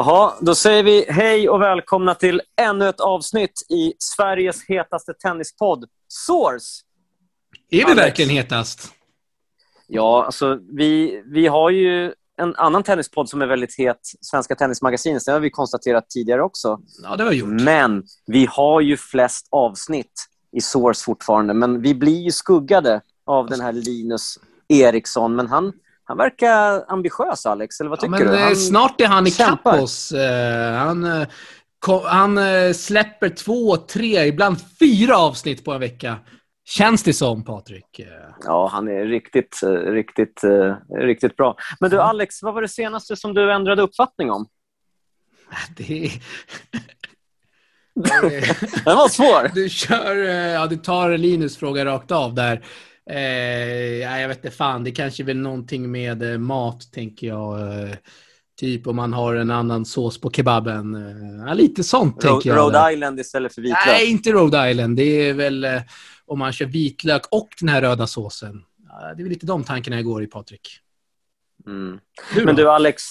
Jaha, då säger vi hej och välkomna till ännu ett avsnitt i Sveriges hetaste tennispodd, Source. Är vi Alex. verkligen hetast? Ja, alltså vi, vi har ju en annan tennispodd som är väldigt het, Svenska Tennismagasinet. Det har vi konstaterat tidigare också. Ja, det har vi gjort. Men vi har ju flest avsnitt i Source fortfarande. Men vi blir ju skuggade av den här Linus Eriksson. Men han, han verkar ambitiös, Alex. Eller vad Ja, tycker men du? eh, Han, snart är han ikapp oss. Eh, Han, eh, han släpper två, tre, ibland fyra avsnitt på en vecka. Känns det som, Patrik? Ja, han är riktigt, riktigt, riktigt bra. Men du, Alex, vad var det senaste som du ändrade uppfattning om? Det är... Den var svår. Du kör, ja du tar Linus fråga rakt av där. Eh, ja, jag vet inte fan, det kanske är väl någonting med eh, mat, tänker jag. Eh, typ om man har en annan sås på kebaben. Eh, ja, lite sånt, tänker Ro- jag. Rhode Island istället för vitlök. Nej, inte Rhode Island. Det är väl om man kör vitlök och den här röda såsen. Ja, det är väl lite de tankarna jag går i, Patrik. Mm. Du Men du, Alex,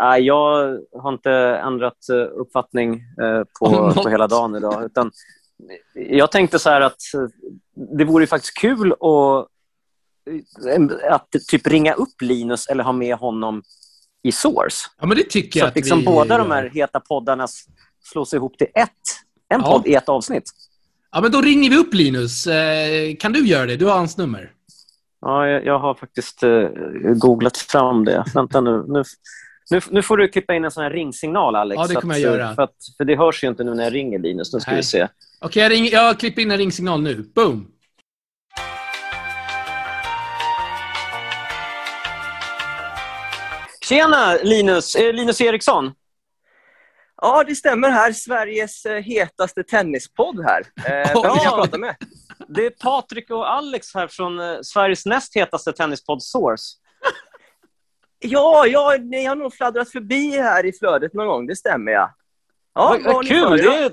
nej, jag har inte ändrat uppfattning eh, på, på hela dagen idag. Utan jag tänkte så här att det vore ju faktiskt kul att, eh, att typ ringa upp Linus eller ha med honom i Source. Ja, men det tycker Så jag att liksom vi båda de här heta poddarna slås ihop till ett, en Ja. podd i ett avsnitt. Ja, men då ringer vi upp Linus. Eh, kan du göra det? Du har hans nummer. Ja, jag, jag har faktiskt eh, googlat fram det. Vänta nu. Nu, nu. nu får du klippa in en sån här ringsignal, Alex. Ja, det kommer att, jag eh, göra. För, att, för det hörs ju inte nu när jag ringer Linus. Nu ska Nej. vi se. Okej, jag, ringer, jag klipper in en ringsignal nu. Boom! Tjena, Linus! Eh, Linus Eriksson. Ja, det stämmer här. Sveriges eh, hetaste tennispodd här. Eh, vem vill Ja. jag prata med? Det är Patrik och Alex här från eh, Sveriges näst hetaste tennispodd Source. Ja, ja, ni har nog fladdrat förbi här i flödet någon gång. Det stämmer, ja. Ja, vad, vad kul! Det är,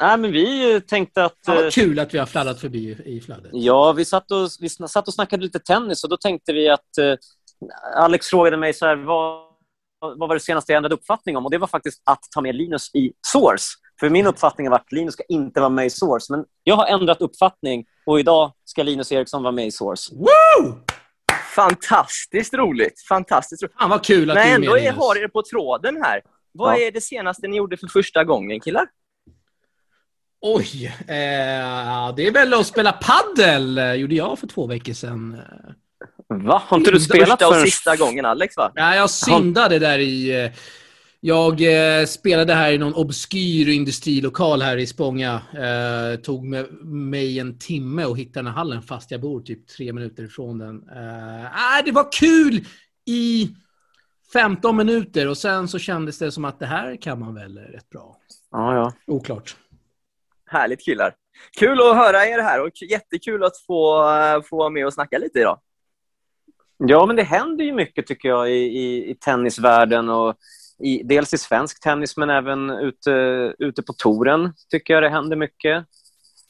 nej, men vi eh, tänkte att... Ja, eh, vad kul att vi har fladdrat förbi i, flödet. Ja, vi satt, och, vi satt och snackade lite tennis och då tänkte vi att eh, Alex frågade mig så här, vad, vad var det senaste jag ändrade uppfattning om? Och det var faktiskt att ta med Linus i Source. För min uppfattning har varit att Linus ska inte vara med i Source. Men jag har ändrat uppfattning och idag ska Linus Eriksson vara med i Source. Woo! Fantastiskt roligt. Fantastiskt roligt. Fan vad kul att Men du är ändå med är, Linus. har er på tråden här. Vad Ja. är det senaste ni gjorde för första gången, killar? Oj! Eh, det är väl att spela paddel eh, gjorde jag för två veckor sedan. Va? Har inte du spelat Första och förrän... sista gången, Alex, va? Ja, jag syndade där i... eh, Jag eh, spelade här i någon obskyr industrilokal här i Spånga. Eh, tog med, mig en timme att hitta den här hallen fast jag bor typ tre minuter ifrån den. Eh, ah, det var kul i 15 minuter och sen så kändes det som att det här kan man väl rätt bra. Ja, ja. Oklart. Härligt, killar. Kul att höra er här och jättekul att få, eh, få vara med och snacka lite idag. Ja, men det händer ju mycket tycker jag i, i, i tennisvärlden. Och i, dels i svensk tennis, men även ute, ute på touren tycker jag det händer mycket.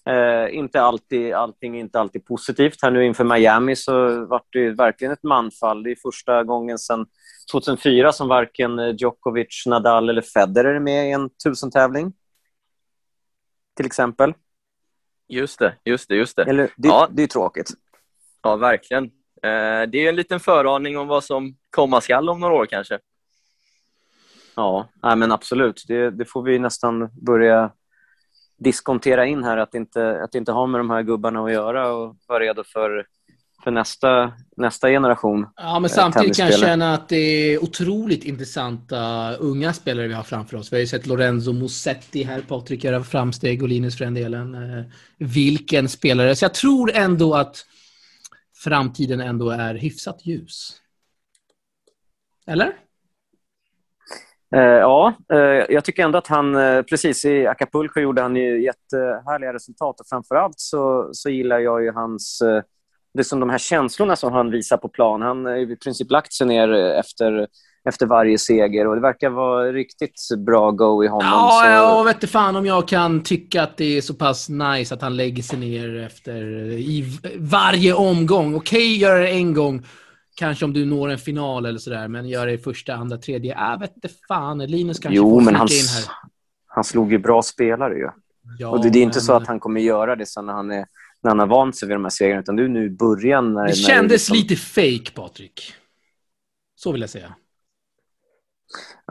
Eh, inte alltid, allting är inte alltid positivt. Här nu inför Miami så var det verkligen ett manfall. Det är första gången sedan 2004 som varken eh, Djokovic, Nadal eller Federer är med i en tusentävling. Till exempel. Just det, just det, just det. Eller, det, Ja. det är tråkigt. Ja, verkligen. Eh, Det är en liten föraning om vad som komma skall om några år kanske. Ja, nej, men absolut. Det, det får vi nästan börja diskontera in här, att inte, att inte ha med de här gubbarna att göra och vara redo för, för nästa, nästa generation. Ja, men samtidigt kan jag känna att det är otroligt intressanta unga spelare vi har framför oss. Vi har ju sett Lorenzo Musetti här, Patrik göra framsteg och Linus för den delen. Eh, vilken spelare. Så jag tror ändå att framtiden ändå är hyfsat ljus. Eller? Eh, ja, eh, jag tycker ändå att han, eh, precis i Acapulco gjorde han ju jättehärliga resultat och framförallt så, så gillar jag ju hans, eh, det som de här känslorna som han visar på plan. Han har i princip lagt sig ner efter, efter varje seger och det verkar vara riktigt bra go i honom. Ja, så, jag vet inte fan om jag kan tycka att det är så pass nice att han lägger sig ner efter i varje omgång. Okej, göra det en gång. kanske om du når en final eller sådär, men gör det i första, andra, tredje. Jag vet inte fan. Linus kanske jo, får men han, in här. han slog ju bra spelare ju. Ja, och det, det är inte men... så att han kommer göra det sen när han, är, när han har vant sig vid de här segrarna, utan är nu i början. När, det när kändes liksom... lite fake, Patrik. Så vill jag säga.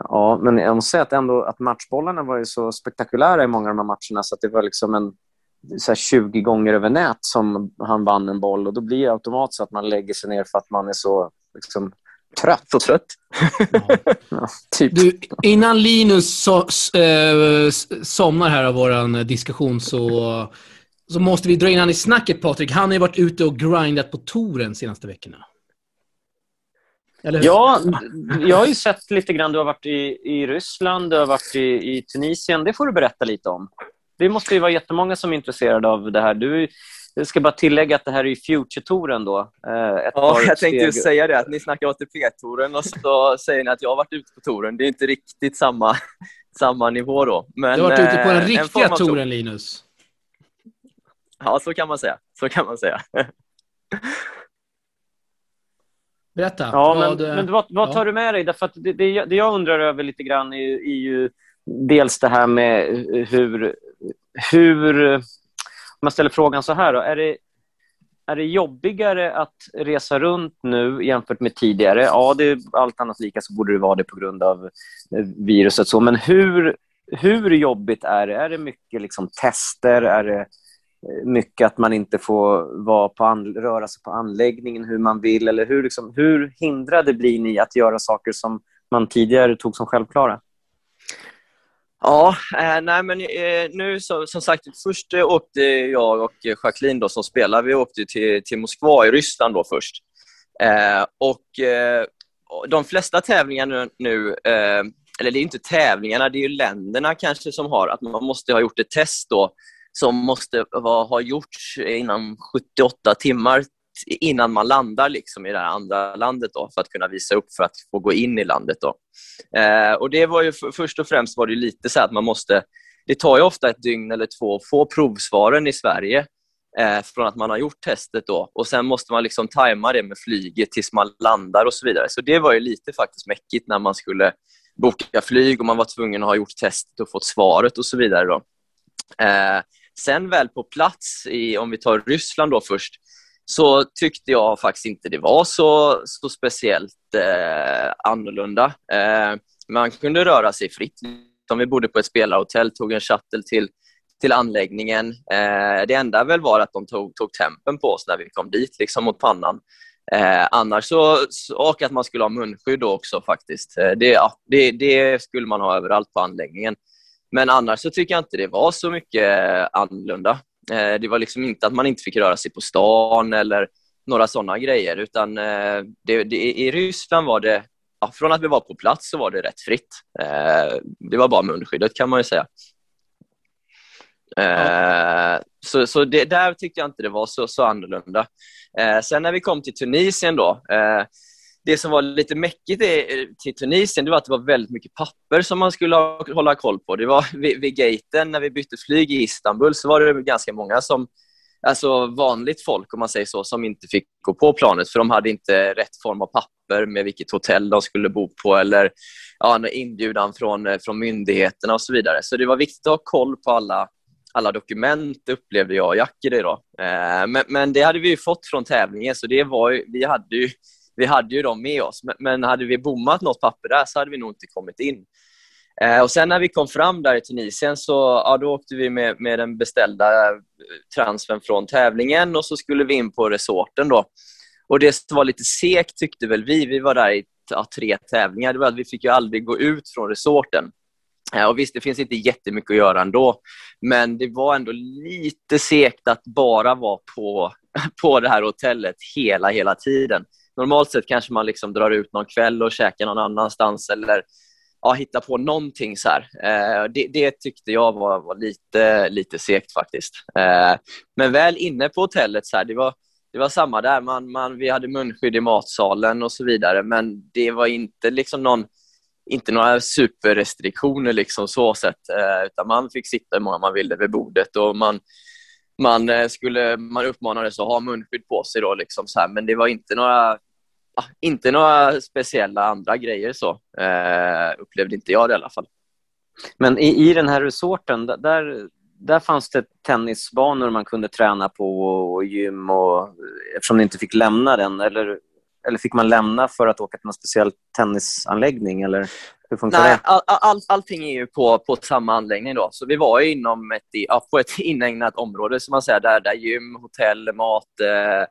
Ja, men jag måste säga att, ändå, att matchbollarna var ju så spektakulära i många av de här matcherna så att det var liksom en så 20 gånger över nät som han vann en boll och då blir det automatiskt så att man lägger sig ner för att man är så liksom, trött. och trött. Ja. ja, typ. du, innan Linus so äh, somnar här av vår diskussion så, så måste vi dra in han i snacket, Patrik. Han har ju varit ute och grindat på touren senaste veckorna. Ja, jag har ju sett lite grann. Du har varit i, i Ryssland, du har varit i, i Tunisien. Det får du berätta lite om. Det måste ju vara jättemånga som är intresserade av det här. Du, jag ska bara tillägga att det här är Future-touren då. Eh, ja, jag tänkte just säga det, att ni snackar ATP-touren och så säger ni att jag har varit ute på touren. Det är inte riktigt samma, samma nivå då. Men, du har varit ute på den eh, riktiga touren, Linus. Ja, så kan man säga. Så kan man säga. Berätta. Ja, vad, men, men vad, vad tar ja. du med dig? Därför det, det, det, jag undrar över lite grann är, är ju dels det här med hur... hur om man ställer frågan så här, då, är det, är det jobbigare att resa runt nu jämfört med tidigare? Ja, det är allt annat lika så borde det vara det på grund av viruset. Så, men hur, hur jobbigt är det? Är det mycket liksom tester? Är det mycket att man inte får vara på röra sig på anläggningen hur man vill? Eller hur, liksom, hur hindrade blir ni att göra saker som man tidigare tog som självklara? Ja, eh, nej men eh, nu så, som sagt, först eh, åkte jag och Jacqueline då, som spelar, vi åkte till, till Moskva i Ryssland då först. Eh, eh, och de flesta tävlingarna nu, eh, eller det är inte tävlingarna, det är länderna kanske som har, att man måste ha gjort ett test då som måste vara, ha gjorts inom 78 timmar innan man landar liksom i det andra landet då, för att kunna visa upp för att få gå in i landet. Då. Eh, och det var ju Först och främst var det lite så att man måste... Det tar ju ofta ett dygn eller två att få provsvaren i Sverige eh, från att man har gjort testet. Då. Och Sen måste man liksom tajma det med flyget tills man landar och så vidare. Så det var ju lite faktiskt mäckigt när man skulle boka flyg och man var tvungen att ha gjort testet och fått svaret och så vidare. Då. Eh, sen väl på plats, i, om vi tar Ryssland då först, så tyckte jag faktiskt inte det var så, så speciellt eh, annorlunda. Eh, man kunde röra sig fritt. Om vi bodde på ett spelarhotell, tog en shuttle till, till anläggningen. Eh, det enda väl var att de tog, tog tempen på oss när vi kom dit, liksom mot pannan. Eh, annars så, och att man skulle ha munskydd också faktiskt. Eh, det, ja, det, det, skulle man ha överallt på anläggningen. Men annars så tycker jag inte det var så mycket annorlunda. Eh, det var liksom inte att man inte fick röra sig på stan eller några sådana grejer. Utan eh, det, det, i Ryssland var det, ja, från att vi var på plats så var det rätt fritt. Eh, det var bara munskyddet kan man ju säga. Ja. Så, så det, där tyckte jag inte det var så, så annorlunda. Sen när vi kom till Tunisien då, det som var lite mäckigt till Tunisien det var att det var väldigt mycket papper som man skulle hålla koll på. Det var vid, vid gaten när vi bytte flyg i Istanbul så var det ganska många som alltså vanligt folk om man säger så, som inte fick gå på planet för de hade inte rätt form av papper med vilket hotell de skulle bo på eller ja, inbjudan från, eh, från myndigheterna och så vidare. Så det var viktigt att ha koll på alla, alla dokument upplevde jag och Jack i det. Då. Eh, men, men, det hade vi fått från tävlingen så det var ju, vi hade ju vi hade ju dem med oss. Men, hade vi bommat något papper där så hade vi nog inte kommit in. Eh, och Sen när vi kom fram där i Tunisien så ja, då åkte vi med, med den beställda eh, transfern från tävlingen och så skulle vi in på resorten. Då. Och Det var lite segt tyckte väl vi, vi var där i ja, tre tävlingar, det var att vi fick ju aldrig gå ut från resorten. Eh, och Visst, det finns inte jättemycket att göra ändå, men det var ändå lite segt att bara vara på, på det här hotellet hela, hela tiden normalt sett kanske man liksom drar ut någon kväll och käkar någon annanstans eller ja, hittar på någonting. Så eh, det, det, tyckte jag var, var, lite, lite segt faktiskt. Eh, men väl inne på hotellet, så här, det, var, det var samma där. Man, man, vi hade munskydd i matsalen och så vidare, men det var inte liksom någon inte några superrestriktioner liksom så sett, eh, utan man fick sitta hur många man ville vid bordet och man, man, eh, skulle, man uppmanades att ha munskydd på sig. Då, liksom så här. Men det var inte några ah, inte några speciella andra grejer så. Eh, upplevde inte jag det i alla fall. Men i, i den här resorten, där, där fanns det tennisbanor man kunde träna på och gym och, eftersom ni inte fick lämna den? Eller, eller fick man lämna för att åka till någon speciell tennisanläggning? Eller hur funkar Nej, det? all, all, allting är ju på, på samma anläggning. Då. Så vi var inom ett, ja, på ett inägnat område som man säger, där, där gym, hotell, mat, eh,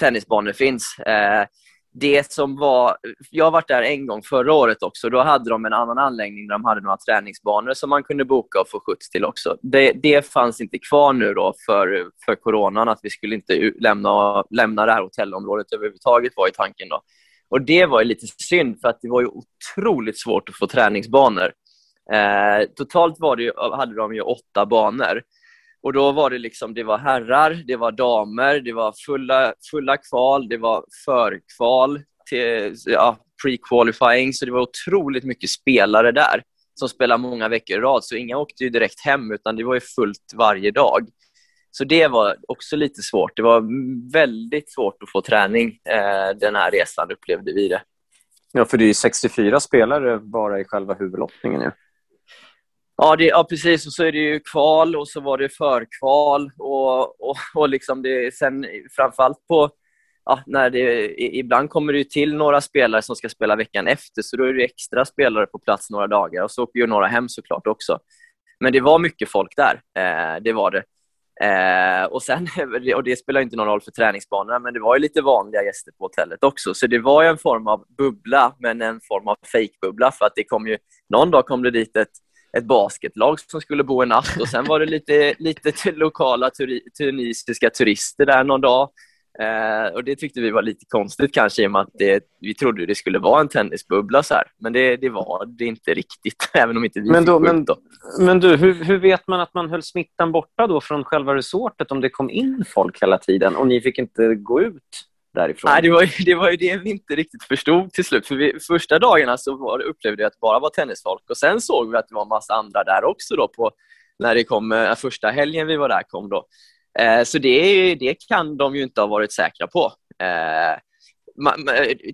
tennisbanor finns. Eh, det som var, jag har varit där en gång förra året också. Då hade de en annan anläggning där de hade några träningsbanor som man kunde boka och få skjuts till också. Det, det fanns inte kvar nu då för, för coronan, att vi skulle inte lämna, lämna det här hotellområdet överhuvudtaget var i tanken. då. Och Det var lite synd, för att det var ju otroligt svårt att få träningsbanor. Eh, totalt var det ju, hade de ju åtta banor. Och då var det liksom, det var herrar, det var damer, det var fulla, fulla kval, det var förkval till ja, pre-qualifying, så det var otroligt mycket spelare där som spelade många veckor i rad, så inga åkte ju direkt hem, utan det var ju fullt varje dag. Så det var också lite svårt. Det var väldigt svårt att få träning eh, den här resan, upplevde vi det. Ja, för det är 64 spelare bara i själva huvudlottningen. Ja. Ja, det, ja, precis. Och så är det ju kval och så var det förkval. Och, och, och liksom det, sen framförallt på... Ja, när det, ibland kommer det till några spelare som ska spela veckan efter, så då är det extra spelare på plats några dagar. Och så åker ju några hem såklart också. Men det var mycket folk där. Eh, det var det. Eh, och, sen, och Det spelar inte någon roll för träningsbanorna, men det var ju lite vanliga gäster på hotellet också. Så det var en form av bubbla, men en form av fejkbubbla. För att det kom ju, någon dag kom det dit ett ett basketlag som skulle bo en natt och sen var det lite, lite lokala turi, tunisiska turister där någon dag. Eh, och Det tyckte vi var lite konstigt kanske i och med att det, vi trodde det skulle vara en tennisbubbla. Så här. Men det, det var det inte riktigt, även om inte vi men då, fick men, då. men du, hur, hur vet man att man höll smittan borta då från själva resortet om det kom in folk hela tiden och ni fick inte gå ut? därifrån? Nej, det var, ju, det var ju det vi inte riktigt förstod till slut. För vi, Första dagarna så var upplevde vi att det bara var tennisfolk och sen såg vi att det var en massa andra där också då på, när det kom, äh, första helgen vi var där kom. Då. Eh, så det, det kan de ju inte ha varit säkra på. Eh,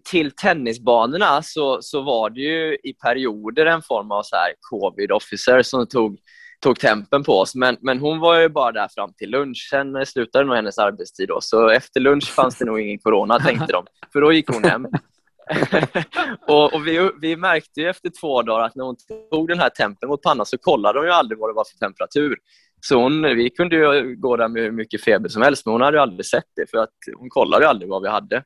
till tennisbanorna så, så var det ju i perioder en form av så här covid officer som tog tog tempen på oss. Men, men hon var ju bara där fram till lunch. Sen slutade nog hennes arbetstid. Då. Så efter lunch fanns det nog ingen corona, tänkte de. För då gick hon hem. och, och vi, vi, märkte ju efter två dagar att när hon tog den här tempen mot pannan så kollade de ju aldrig vad det var för temperatur. Så hon, vi kunde ju gå där med hur mycket feber som helst, men hon hade aldrig sett det för att hon kollade aldrig vad vi hade.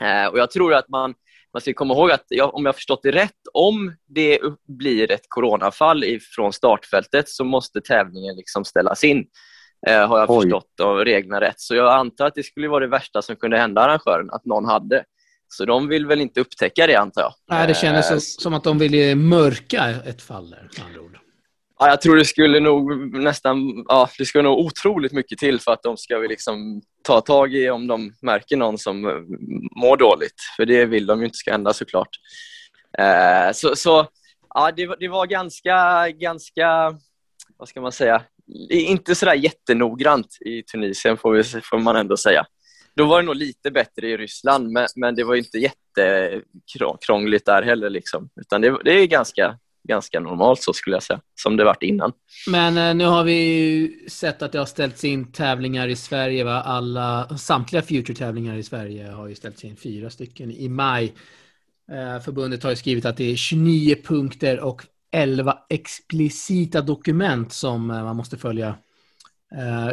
Eh, och Jag tror att man man ska komma ihåg att jag, om jag har förstått det rätt, om det blir ett coronafall från startfältet så måste tävlingen liksom ställas in. Eh, har jag Oj. förstått av reglerna rätt. Så jag antar att det skulle vara det värsta som kunde hända arrangören, att någon hade. Så de vill väl inte upptäcka det, antar jag. Nej, det kändes eh, som att de ville mörka ett fall där, andra ord. Ja, jag tror det skulle nog nästan, ja, det skulle nog otroligt mycket till för att de ska vi liksom ta tag i om de märker någon som eh, mår dåligt. För det vill de ju inte ska hända såklart. Eh, så, så ja, det, det, var ganska, ganska, vad ska man säga, inte sådär jättenoggrant i Tunisien får, vi, får man ändå säga. Då var det nog lite bättre i Ryssland, men, men det var inte jättekrångligt där heller. Liksom. Utan det, det är ganska, ganska normalt så skulle jag säga, som det varit innan. Men eh, nu har vi sett att det har ställts in tävlingar i Sverige. Va? Alla, samtliga Future-tävlingar i Sverige har ju ställts in, fyra stycken i maj. Eh, förbundet har skrivit att det är 29 punkter och 11 explicita dokument som eh, man måste följa.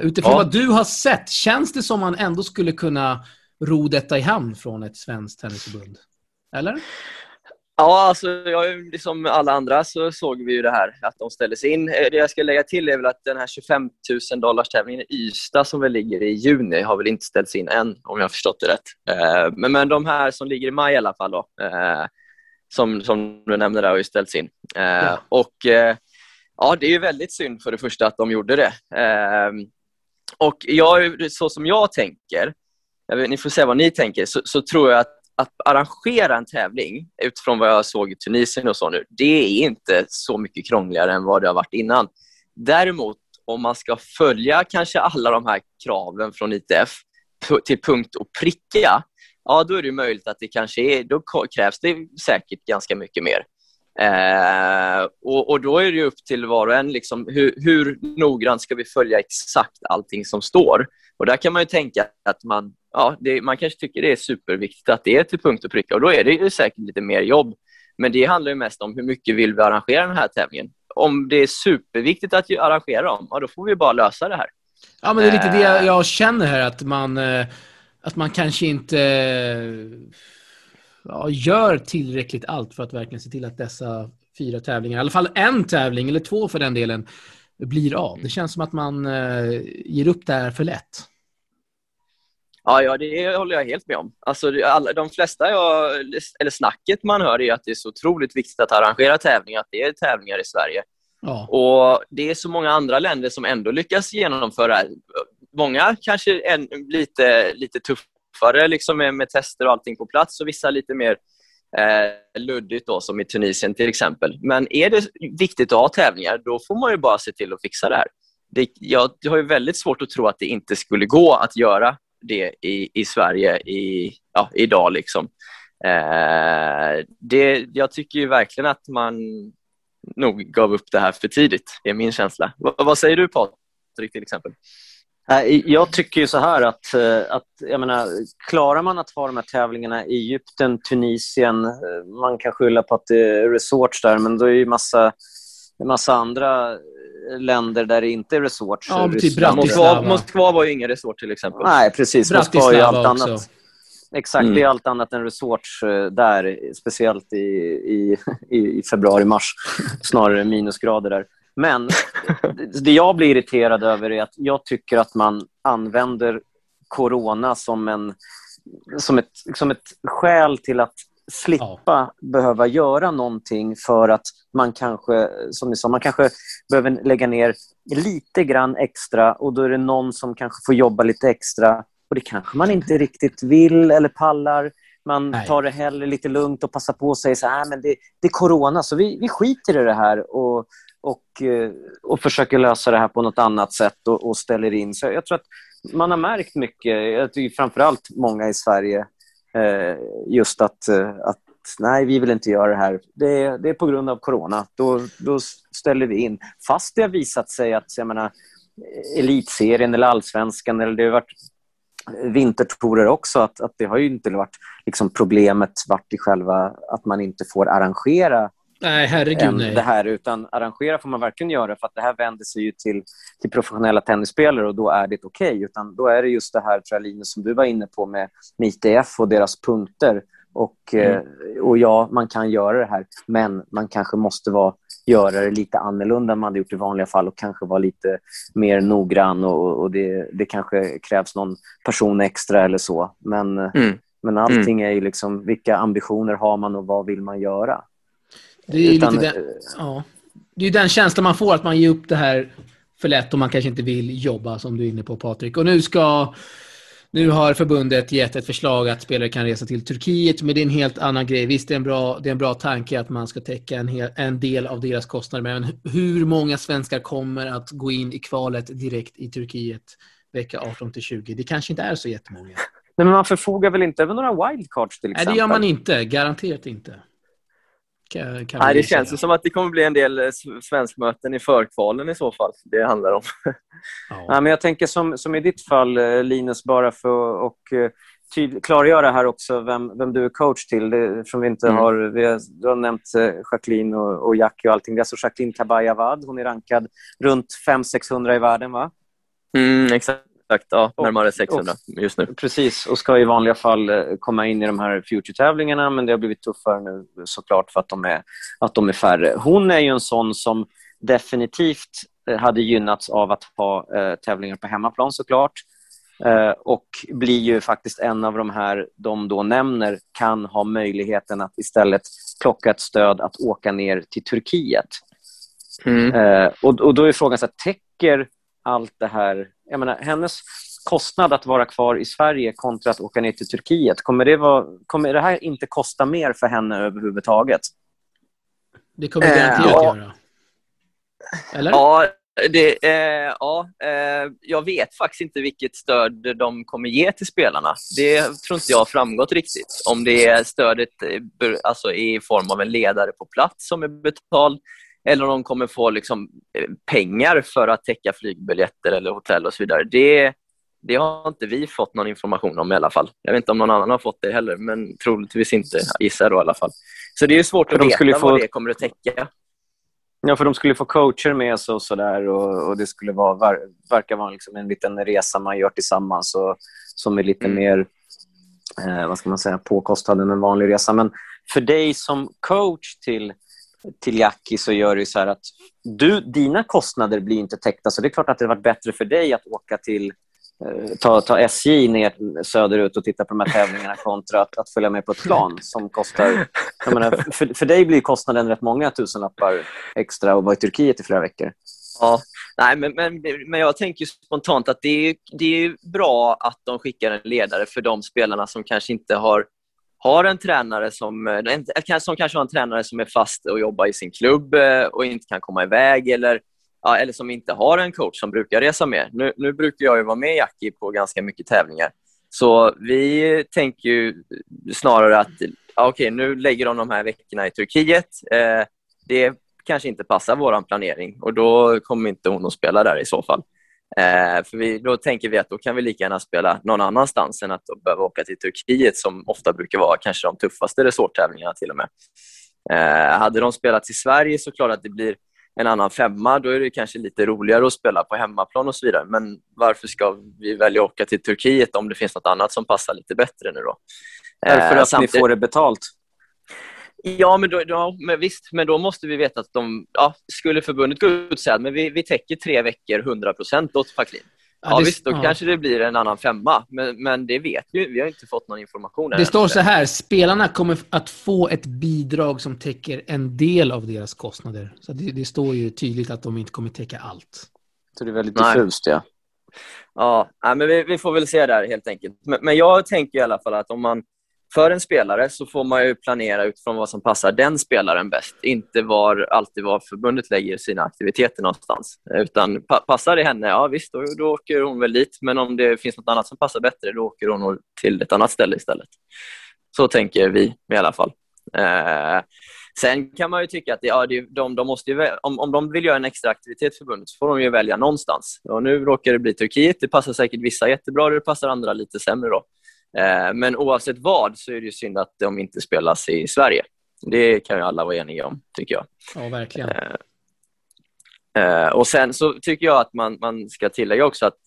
Utifrån ja. vad du har sett, känns det som man ändå skulle kunna ro detta i hamn från ett svenskt tennisförbund? Eller? Ja, alltså, jag, liksom alla andra så såg vi ju det här att de ställdes in. Eh, det jag ska lägga till är väl att den här 25 000 dollars tävlingen i Ystad som väl ligger i juni har väl inte ställts in än, om jag har förstått det rätt. Eh, men, men de här som ligger i maj i alla fall, då, eh, som, som du nämnde där, har ju ställts in. Ja. Och ja, det är ju väldigt synd för det första att de gjorde det. Och jag, så som jag tänker, jag vet, ni får säga vad ni tänker, så, så tror jag att att arrangera en tävling utifrån vad jag såg i Tunisien och så nu, det är inte så mycket krångligare än vad det har varit innan. Däremot, om man ska följa kanske alla de här kraven från ITF till punkt och pricka, ja då är det möjligt att det kanske är, då krävs det säkert ganska mycket mer. Eh, och, och, Då är det upp till var och en liksom, hur, hur noggrant ska vi följa exakt allting som står. Och Där kan man ju tänka att man, ja, det, man kanske tycker det är superviktigt att det är till punkt och pricka och då är det säkert lite mer jobb. Men det handlar ju mest om hur mycket vill vi arrangera den här tävlingen. Om det är superviktigt att arrangera dem, ja, då får vi bara lösa det här. Ja, men det är lite det eh. jag känner här, att man, eh, att man kanske inte ja, gör tillräckligt allt för att verkligen se till att dessa fyra tävlingar, i alla fall en tävling, eller två för den delen, blir av. Det känns som att man eh, ger upp det här för lätt. Ja, ja, det håller jag helt med om. Alltså, alla, de flesta jag, eller snacket man hör är att det är så otroligt viktigt att arrangera tävlingar, att det är tävlingar i Sverige. Ja. Och Det är så många andra länder som ändå lyckas genomföra Många kanske är lite, lite tuffare liksom med, med tester och allting på plats och vissa lite mer eh, luddigt, då, som i Tunisien till exempel. Men är det viktigt att ha tävlingar, då får man ju bara se till att fixa det här. Det, jag, har ju väldigt svårt att tro att det inte skulle gå att göra det i, i Sverige i, ja, idag. Liksom. Eh, det, jag tycker ju verkligen att man nog gav upp det här för tidigt. Det är min känsla. V vad säger du Patrik till exempel? Jag tycker ju så här att, eh, att jag menar, klarar man att ha de här tävlingarna i Egypten, Tunisien, eh, man kan skylla på att det är resorts där, men då är det massa, massa andra länder där det inte är resorts. Ja, typ Moskva, Moskva var ju ingen resort till exempel. Nej, precis. Moskva är ju allt också. annat. Exakt, mm. det är allt annat än resorts eh, där, speciellt i, i, i februari-mars. Snarare minusgrader där. Men det jag blir irriterad över är att jag tycker att man använder corona som, en, som, ett, som ett skäl till att slippa ja. behöva göra någonting för att man kanske, som ni sa, man kanske behöver lägga ner lite grann extra och då är det någon som kanske får jobba lite extra och det kanske man inte riktigt vill eller pallar. Man Nej. tar det hellre lite lugnt och passar på att säga så här, men det, det är corona så vi, vi skiter i det här och, och, eh, och försöker lösa det här på något annat sätt och, och ställer in. Så jag tror att man har märkt mycket, jag tycker framförallt många i Sverige, eh, just att, eh, att nej, vi vill inte göra det här. Det är, det är på grund av corona. Då, då ställer vi in. Fast det har visat sig att jag menar, elitserien eller allsvenskan, eller det har varit vintertorer också, att, att det har ju inte varit liksom problemet varit i själva att man inte får arrangera Nej, herregud nej. det här. Utan arrangera får man verkligen göra för att det här vänder sig ju till, till professionella tennisspelare och då är det okej. Okay. Utan då är det just det här, tror jag, Linus, som du var inne på med, med ITF och deras punkter. Och, mm. eh, och ja, man kan göra det här, men man kanske måste vara, göra det lite annorlunda än man hade gjort i vanliga fall och kanske vara lite mer noggrann och, och det, det kanske krävs någon person extra eller så. Men, mm. men allting mm. är ju liksom, vilka ambitioner har man och vad vill man göra? Det är, Utan, lite den, ja. det är den känslan man får, att man ger upp det här för lätt och man kanske inte vill jobba, som du är inne på Patrik. Och nu ska... Nu har förbundet gett ett förslag att spelare kan resa till Turkiet, men det är en helt annan grej. Visst, det är en bra, det är en bra tanke att man ska täcka en, hel, en del av deras kostnader, men hur många svenskar kommer att gå in i kvalet direkt i Turkiet vecka 18 till 20? Det kanske inte är så jättemånga. Nej, men man förfogar väl inte över några wildcards till exempel? Nej, det gör man inte. Garanterat inte. Kan, kan Nej, det känns säga. som att det kommer bli en del eh, svenskmöten i förkvalen i så fall. Det handlar om. Ja. ja men jag tänker som, som i ditt fall, eh, Linus, bara för att eh, klargöra här också vem, vem du är coach till. Det, eftersom vi inte mm. har, vi har, du har nämnt Jacqueline och, och Jackie och allting. Det är alltså Jacqueline Kabayavad. Hon är rankad runt 500-600 i världen, va? Mm, exakt. Exakt, ja, närmare 600 och, just nu. Precis, och ska i vanliga fall eh, komma in i de här Future-tävlingarna men det har blivit tuffare nu såklart för att de är, att de är färre. Hon är ju en sån som definitivt eh, hade gynnats av att ha eh, tävlingar på hemmaplan såklart. Eh, och blir ju faktiskt en av de här de då nämner kan ha möjligheten att istället plocka ett stöd att åka ner till Turkiet. Mm. Eh, och, och Då är frågan, så här, täcker allt det här jag menar, hennes kostnad att vara kvar i Sverige kontra att åka ner till Turkiet, kommer det, vara, kommer det här inte kosta mer för henne överhuvudtaget? Det kommer det garanterat äh, göra. Eller? Ja, det, eh, ja, eh, jag vet faktiskt inte vilket stöd de kommer ge till spelarna. Det tror inte jag har framgått riktigt. Om det är stödet eh, alltså, i form av en ledare på plats som är betald eller om de kommer få liksom, eh, pengar för att täcka flygbiljetter eller hotell och så vidare. Det, det har inte vi fått någon information om i alla fall. Jag vet inte om någon annan har fått det heller, men troligtvis inte, gissar då i alla fall. Så det är svårt att veta få... vad det kommer att täcka. Ja, för de skulle få coacher med sig och sådär och, och det skulle vara, ver, verka vara liksom en liten resa man gör tillsammans och, som är lite mm. mer eh, vad ska man säga, påkostad än en vanlig resa. Men för dig som coach till, till Jackie så gör det så här att du, dina kostnader blir inte täckta så det är klart att det har varit bättre för dig att åka till eh, ta, ta SJ ner söderut och titta på de här tävlingarna kontra att, att följa med på ett plan som kostar... Menar, för, för dig blir kostnaden rätt många tusenlappar extra att vara i Turkiet i flera veckor. Ja, nej, men, men, men jag tänker spontant att det är, det är bra att de skickar en ledare för de spelarna som kanske inte har, har en tränare som, eh, som kanske har en tränare som är fast och jobbar i sin klubb eh, och inte kan komma iväg eller ja, eller som inte har en coach som brukar resa med. Nu, nu brukar jag ju vara med Jackie på ganska mycket tävlingar. Så vi tänker ju snarare att ja, okej, nu lägger de de här veckorna i Turkiet. Eh, det kanske inte passar vår planering och då kommer inte hon att spela där i så fall. Eh, för vi, då tänker vi att då kan vi lika gärna spela någon annanstans än att behöva åka till Turkiet som ofta brukar vara kanske de tuffaste resorttävlingarna till och med. Eh, hade de spelat i Sverige så klart att det blir en annan femma, då är det kanske lite roligare att spela på hemmaplan och så vidare. Men varför ska vi välja att åka till Turkiet om det finns något annat som passar lite bättre nu då? Därför att Samtidigt... ni får det betalt? Ja, men, då, ja, men visst, men då måste vi veta att de, ja, skulle förbundet gå ut och säga att vi, vi täcker tre veckor 100 procent åt Packlin. Ja, det, visst, då ja. kanske det blir en annan femma, men, men det vet vi Vi har inte fått någon information. Det står så här, spelarna kommer att få ett bidrag som täcker en del av deras kostnader. Så det, det står ju tydligt att de inte kommer täcka allt. Så det är väldigt diffust, ja. Ja, men vi, vi, får väl se där helt enkelt. Men, men jag tänker i alla fall att om man för en spelare så får man ju planera utifrån vad som passar den spelaren bäst. Inte var, alltid var förbundet lägger sina aktiviteter någonstans. Utan pa passar det henne, ja visst, då, då åker hon väl dit. Men om det finns något annat som passar bättre, då åker hon till ett annat ställe istället. Så tänker vi i alla fall. Eh, sen kan man ju tycka att ja, de, de måste ju, om, om de vill göra en extra aktivitet förbundet så får de ju välja någonstans. Och nu råkar det bli Turkiet. Det passar säkert vissa jättebra, det passar andra lite sämre. Då. Eh, men oavsett vad så är det synd att de inte spelas i Sverige. Det kan ju alla vara eniga om, tycker jag. Ja, verkligen. Eh, eh, och Sen så tycker jag att man, man ska tillägga också att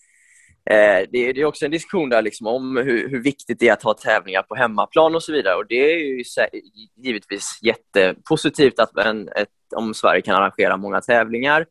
det, är också en diskussion där liksom om hur, hur, viktigt det är att ha tävlingar på hemmaplan och så vidare. Och Det är ju givetvis jättepositivt att en, ett, om Sverige kan arrangera många tävlingar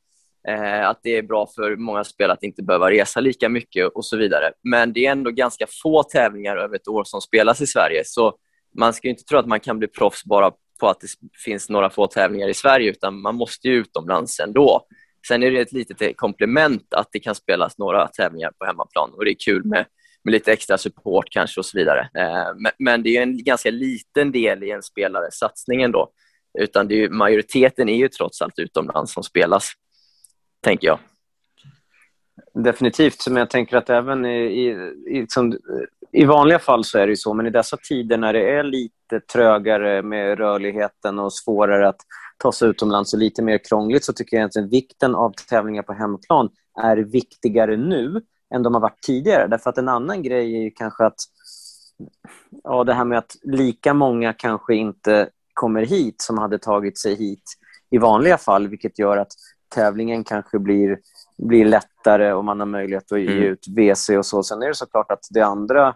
Eh, att det är bra för många spelare att inte behöva resa lika mycket och så vidare. Men det är ändå ganska få tävlingar över ett år som spelas i Sverige, så man ska inte tro att man kan bli proffs bara på att det finns några få tävlingar i Sverige, utan man måste ju utomlands ändå. Sen är det ett litet eh, komplement att det kan spelas några tävlingar på hemmaplan och det är kul med, med lite extra support kanske och så vidare. Eh, men, men, det är en ganska liten del i en spelares satsning ändå. Utan det är, majoriteten är ju trots allt utomlands som spelas tänker jag. Definitivt, men jag tänker att även i, i, i, som, i vanliga fall så är det så, men i dessa tider när det är lite trögare med rörligheten och svårare att ta sig utomlands och lite mer krångligt så tycker jag att vikten av tävlingar på hemmaplan är viktigare nu än de har varit tidigare. Därför att en annan grej är ju kanske att ja, det här med att lika många kanske inte kommer hit som hade tagit sig hit i vanliga fall, vilket gör att tävlingen kanske blir, blir lättare och man har möjlighet att ge mm. ut WC och så. Sen är det såklart att det andra...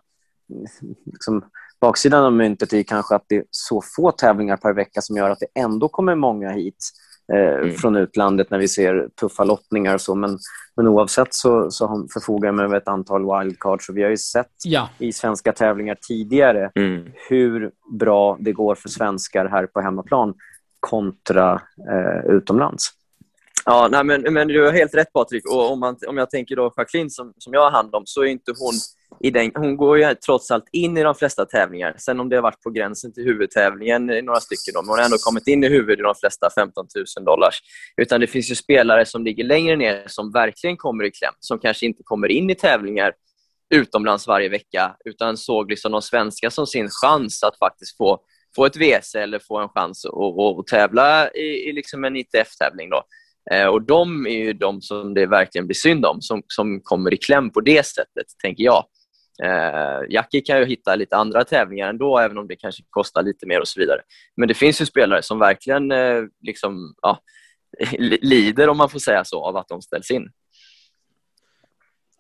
Liksom, baksidan av myntet är kanske att det är så få tävlingar per vecka som gör att det ändå kommer många hit eh, mm. från utlandet när vi ser tuffa lottningar och så. Men, men oavsett så, så förfogar man över ett antal wildcards. Och vi har ju sett ja. i svenska tävlingar tidigare mm. hur bra det går för svenskar här på hemmaplan kontra eh, utomlands. Ja, nej, men, men du har helt rätt Patrik. Och om, man, om jag tänker då Jacqueline som, som jag har hand om, så är inte hon i den, hon går ju trots allt in i de flesta tävlingar. Sen om det har varit på gränsen till huvudtävlingen i några stycken, då, men hon har ändå kommit in i huvudet i de flesta 15 000 dollars. Utan det finns ju spelare som ligger längre ner som verkligen kommer i kläm, som kanske inte kommer in i tävlingar utomlands varje vecka, utan såg liksom de svenska som sin chans att faktiskt få, få ett WC eller få en chans att, att, att tävla i, i liksom en ITF-tävling. Då. Eh, och De är ju de som det verkligen blir synd om, som, som kommer i kläm på det sättet, tänker jag. Eh, Jackie kan ju hitta lite andra tävlingar ändå, även om det kanske kostar lite mer och så vidare. Men det finns ju spelare som verkligen eh, liksom, ja, lider, om man får säga så, av att de ställs in.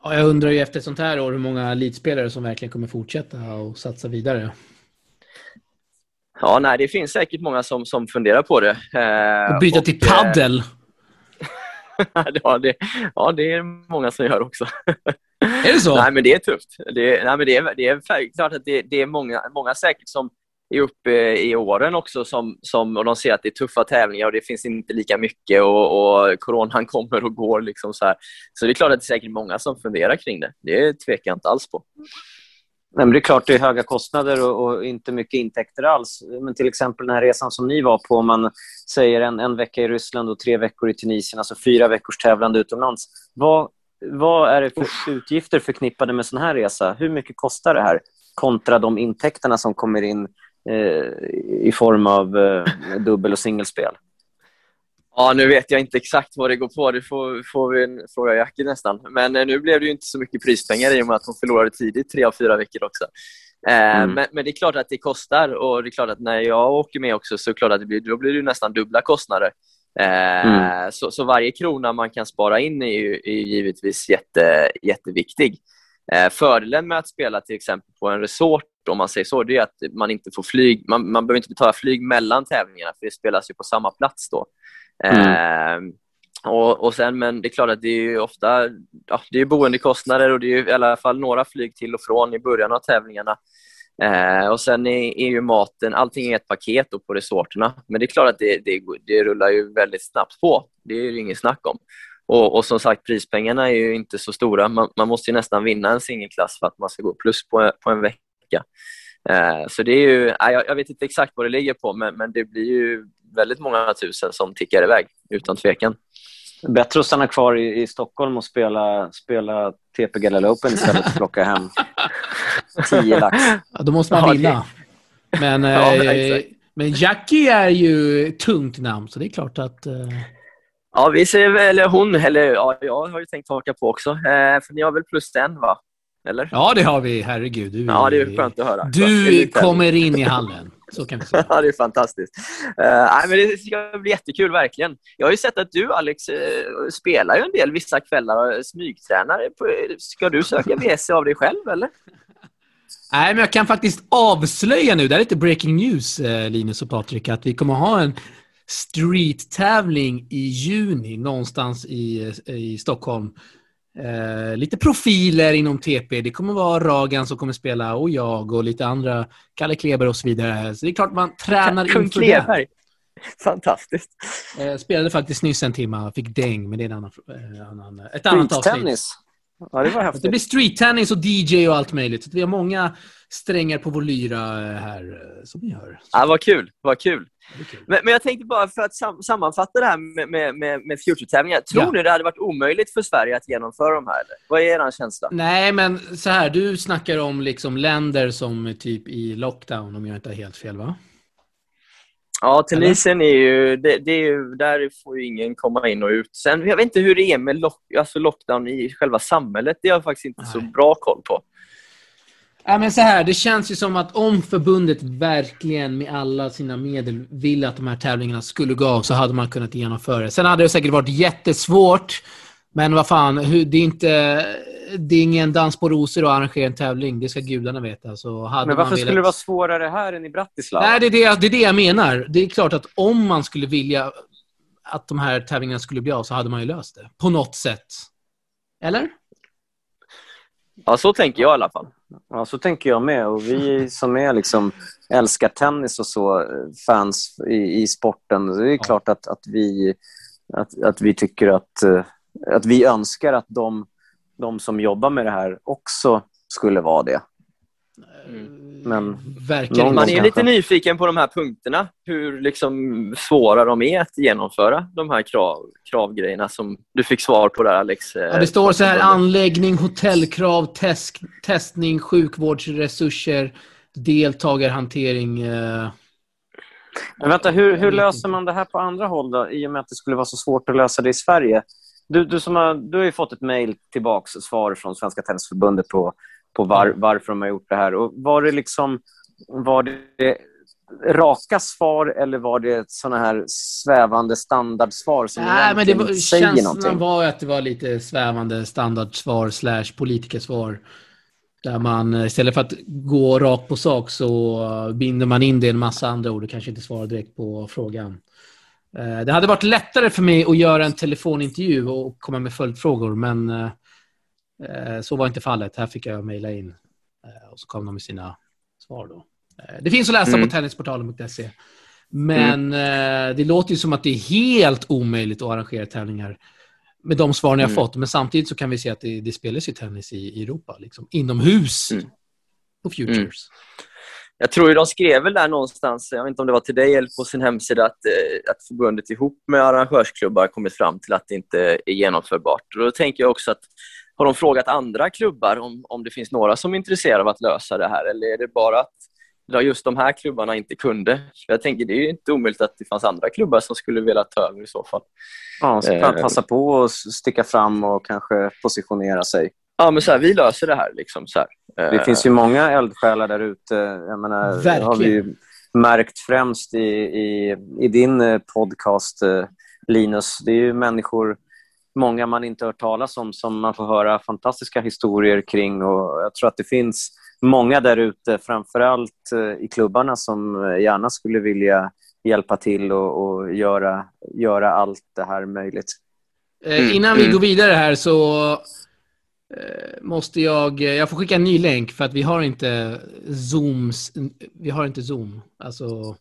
Ja, jag undrar ju efter ett sånt här år hur många elitspelare som verkligen kommer fortsätta och satsa vidare. Ja, nej, det finns säkert många som, som funderar på det. Eh, och byta och, till paddel. ja, det, ja, det är många som gör också. Är det så? Nej, men det är tufft. Det, nej, men det, är, det är klart att det, det är många, många säkert som är uppe i åren också som, som, och de ser att det är tuffa tävlingar och det finns inte lika mycket och, och coronan kommer och går. Liksom så, här. så det är klart att det är säkert många som funderar kring det. Det tvekar jag inte alls på. Nej, men det är klart det är höga kostnader och, och, inte mycket intäkter alls. Men till exempel den här resan som ni var på, om man säger en, en vecka i Ryssland och tre veckor i Tunisien, alltså fyra veckors tävlande utomlands. Vad, vad är det för utgifter förknippade med sån här resa? Hur mycket kostar det här kontra de intäkterna som kommer in eh, i form av eh, dubbel och singelspel? Ja, nu vet jag inte exakt vad det går på. Det får, får vi fråga Jackie nästan. Men eh, nu blev det ju inte så mycket prispengar i och med att hon förlorade tidigt, tre av fyra veckor också. Eh, mm. Men, men, det är klart att det kostar och det är klart att när jag åker med också så klart att det blir, då blir det nästan dubbla kostnader. Eh, mm. så, så, varje krona man kan spara in är, ju, är givetvis jätte, jätteviktig. Fördelen med att spela till exempel på en resort, om man säger så, det är att man inte får flyg. Man, man behöver inte betala flyg mellan tävlingarna, för det spelas ju på samma plats då. Mm. Eh, och, och sen, men det är klart att det är ofta ja, det är boendekostnader och det är i alla fall några flyg till och från i början av tävlingarna. Eh, och Sen är, är, ju maten, allting är ett paket på resorterna. Men det är klart att det, det, det rullar ju väldigt snabbt på. Det är det inget snack om. Och, och, som sagt, prispengarna är ju inte så stora. Man, man måste nästan vinna en singelklass för att man ska gå plus på, på en vecka. Eh, så det är ju, jag, jag, vet inte exakt vad det ligger på, men, men det blir ju väldigt många tusen som tickar iväg, utan tvekan. Bättre att stanna kvar i, i Stockholm och spela, spela TP Galileo Open istället för att plocka hem 10 lax. Ja, då måste man vinna. Men, ja, eh, men Jackie är ju tungt namn, så det är klart att... Eh... Ja, vi ser, eller hon, eller ja, jag har ju tänkt haka på också. Eh, för ni har väl plus en, va? Eller? Ja, det har vi. Herregud. Du, ja, det är skönt att höra. Du kommer in i hallen. Så kan vi säga. ja, det är fantastiskt. Uh, men det ska bli jättekul, verkligen. Jag har ju sett att du, Alex, uh, spelar ju en del vissa kvällar och smygtränar. Ska du söka WC av dig själv, eller? Nej, men jag kan faktiskt avslöja nu, det är lite breaking news, uh, Linus och Patrik, att vi kommer ha en street-tävling i juni någonstans i, i Stockholm Eh, lite profiler inom TP. Det kommer vara Ragan som kommer spela och jag och lite andra, Kalle Kleber och så vidare. Så det är klart man tränar Kung inför Kleber. det. Fantastiskt. Eh, spelade faktiskt nyss en timme, fick däng, men det är en annan, eh, annan, ett annat avsnitt. Ja, det var häftigt. Det blir street-tennis och DJ och allt möjligt. Så vi har många strängar på vår lyra eh, här, eh, som ni hör. Ja, vad kul. Vad kul. Men, men, jag tänkte bara för att sam sammanfatta det här med, med, med, med Future-tävlingar. Tror ja. ni det hade varit omöjligt för Sverige att genomföra de här? Eller? Vad är er känsla? Nej, men så här. Du snackar om liksom länder som typ i lockdown, om jag inte har helt fel, va? Ja, Tunisien är ju, det, det är ju, där får ju ingen komma in och ut. Sen, jag vet inte hur det är med lock, alltså lockdown i själva samhället. Det har jag faktiskt inte Nej. så bra koll på. Ja, men så här, det känns ju som att om förbundet verkligen med alla sina medel ville att de här tävlingarna skulle gå av så hade man kunnat genomföra det. Sen hade det säkert varit jättesvårt. Men vad fan, det är inte... Det är ingen dans på rosor att arrangera en tävling. Det ska gudarna veta. Så hade men varför velat... skulle det vara svårare här än i Bratislava? Nej, det är det, det är det jag menar. Det är klart att om man skulle vilja att de här tävlingarna skulle bli av så hade man ju löst det. På något sätt. Eller? Ja, så tänker jag i alla fall. Ja, så tänker jag med. Och vi som är liksom, älskar tennis och så, fans i, i sporten, det är ja. klart att, att vi att, att vi tycker att, eh, att vi önskar att de, de som jobbar med det här också skulle vara det. Men Verkligen. Man är lite kanske. nyfiken på de här punkterna, hur liksom svåra de är att genomföra de här krav, kravgrejerna som du fick svar på där Alex. eh, Ja, det står så här anläggning, hotellkrav, test, testning, sjukvårdsresurser, deltagarhantering. Eh, Men vänta, hur, hur löser man det här på andra håll då, i och med att det skulle vara så svårt att lösa det i Sverige? Du, du, som har, du har ju fått ett mejl tillbaks, svar från Svenska Tennisförbundet på, på var, varför de har gjort det här. Och var det liksom var det raka svar eller var det såna här svävande standardsvar som Nej, men det var, säger känslan någonting? var att det var lite svävande standardsvar slash politikersvar. Där man istället för att gå rakt på sak så binder man in det i en massa andra ord och kanske inte svarar direkt på frågan. Eh, Det hade varit lättare för mig att göra en telefonintervju och komma med följdfrågor, men eh, eh, så var inte fallet. Här fick jag mejla in och så kom de med sina svar. Då. Det finns att läsa Mm. på tennisportalen.se. Men eh, det låter ju som att det är helt omöjligt att arrangera tävlingar med de svaren jag har Mm. fått. Men samtidigt så kan vi se att det, det spelas ju tennis i, i Europa, liksom, inomhus Mm. på Futures. Jag tror ju de skrev väl där någonstans, jag vet inte om det var till dig eller på sin hemsida, att, eh, att förbundet ihop med arrangörsklubbar kommit fram till att det inte är genomförbart. Och då tänker jag också att har de frågat andra klubbar om, om det finns några som är intresserade av att lösa det här eller är det bara att just de här klubbarna inte kunde? Jag tänker det är inte omöjligt att det fanns andra klubbar som skulle vilja ta över i så fall. Ja, så kan Eh. passa på att sticka fram och kanske positionera sig. Ja, men så här, vi löser det här. Liksom, så här. Det Eh, finns ju många eldsjälar där ute. Jag menar, har vi ju märkt främst i, i, i din eh, podcast, eh, Linus. Det är ju människor, många man inte hört talas om, som man får höra fantastiska historier kring. Och jag tror att det finns många där ute, framförallt i klubbarna, som gärna skulle vilja hjälpa till och, och göra, göra allt det här möjligt. Mm, innan vi mm. går vidare här så måste jag... eh, Jag får skicka en ny länk för att vi har inte Zooms... Vi har inte Zoom. Alltså,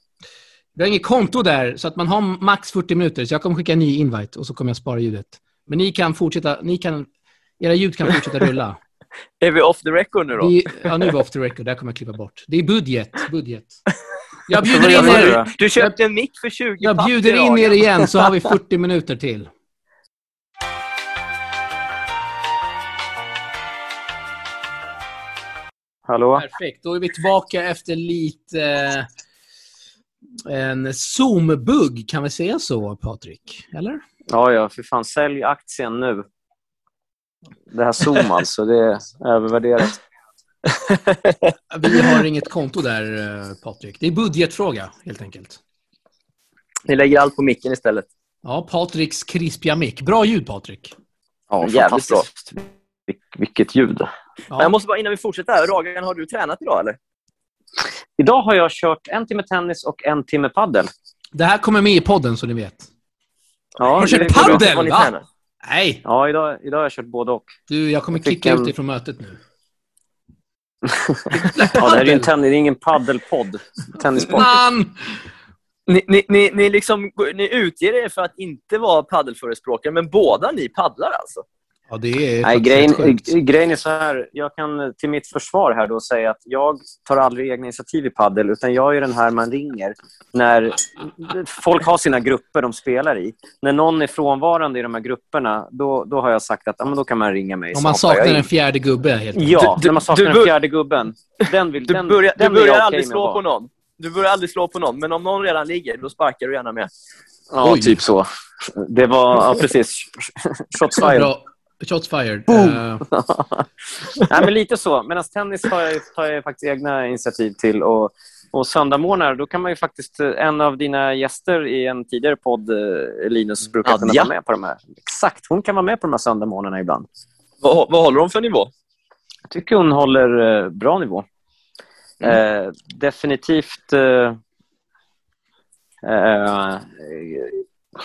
vi har inget konto där, så att man har max 40 minuter. Så jag kommer skicka en ny invite och så kommer jag spara ljudet. Men ni kan fortsätta... Ni kan, era ljud kan fortsätta rulla. Är vi off the record nu då? Vi, ja, nu är vi off the record. Det här kommer jag klippa bort. Det är budget. budget. Jag bjuder in er? Du köpte en mick för 20 jag bjuder in er igen så har vi 40 minuter till. Hallå? Perfekt. Då är vi tillbaka efter lite eh, en Zoom-bugg. Kan vi säga så, Patrik? Eller? Ja, ja, för fan. Sälj aktien nu. Det här Zoom alltså, det är övervärderat. Vi har inget konto där, eh, Patrik. Det är budgetfråga, helt enkelt. Ni lägger allt på micken istället. Ja, Patriks krispiga mick. Bra ljud, Patrik. Ja, Jävligt fantastiskt. Vil- vilket ljud. Ja. jag måste bara, innan vi fortsätter Ragan, har du tränat idag eller? Idag har jag kört en timme tennis och en timme paddel. Det här kommer med i podden, så ni vet. Ja, Har du kört paddel? Va? Nej! Ja, idag, idag har jag kört både och. Du, jag kommer Jag kicka ut en- dig från mötet nu. Ja, det här är ju en tennis, det är ingen paddelpodd. Tennispodd. Man! Ni, ni, ni, ni, liksom, ni utger er för att inte vara paddelförespråkare, men båda ni paddlar alltså? Ja, det är Nej, grejen, grejen är så här. Jag kan till mitt försvar här då säga att jag tar aldrig egna initiativ i paddel utan jag är den här man ringer när folk har sina grupper de spelar i. När någon är frånvarande i de här grupperna, då, då har jag sagt att ja, men då kan man ringa mig. Om man saknar en fjärde gubbe, helt enkelt. Ja, Du- när man saknar du den fjärde gubben. Den vill, Du den, börjar, den du börjar okej aldrig slå på någon. Du börjar aldrig slå på någon, men om någon redan ligger, då sparkar du gärna med. Ja, Oj. typ så. Det var, ja precis. Shots fired. Shots fired. Eh, Nej, men lite så. Medan tennis tar jag, tar jag faktiskt egna initiativ till. Och, och söndagmorgnar, då kan man ju faktiskt... eh, En av dina gäster i en tidigare podd, eh, Linus, brukar kunna Adja. vara med på de här. Exakt, hon kan vara med på de här söndagmorgnarna ibland. Vad, vad håller de för nivå? Jag tycker hon håller eh, bra nivå. Eh, definitivt... Eh,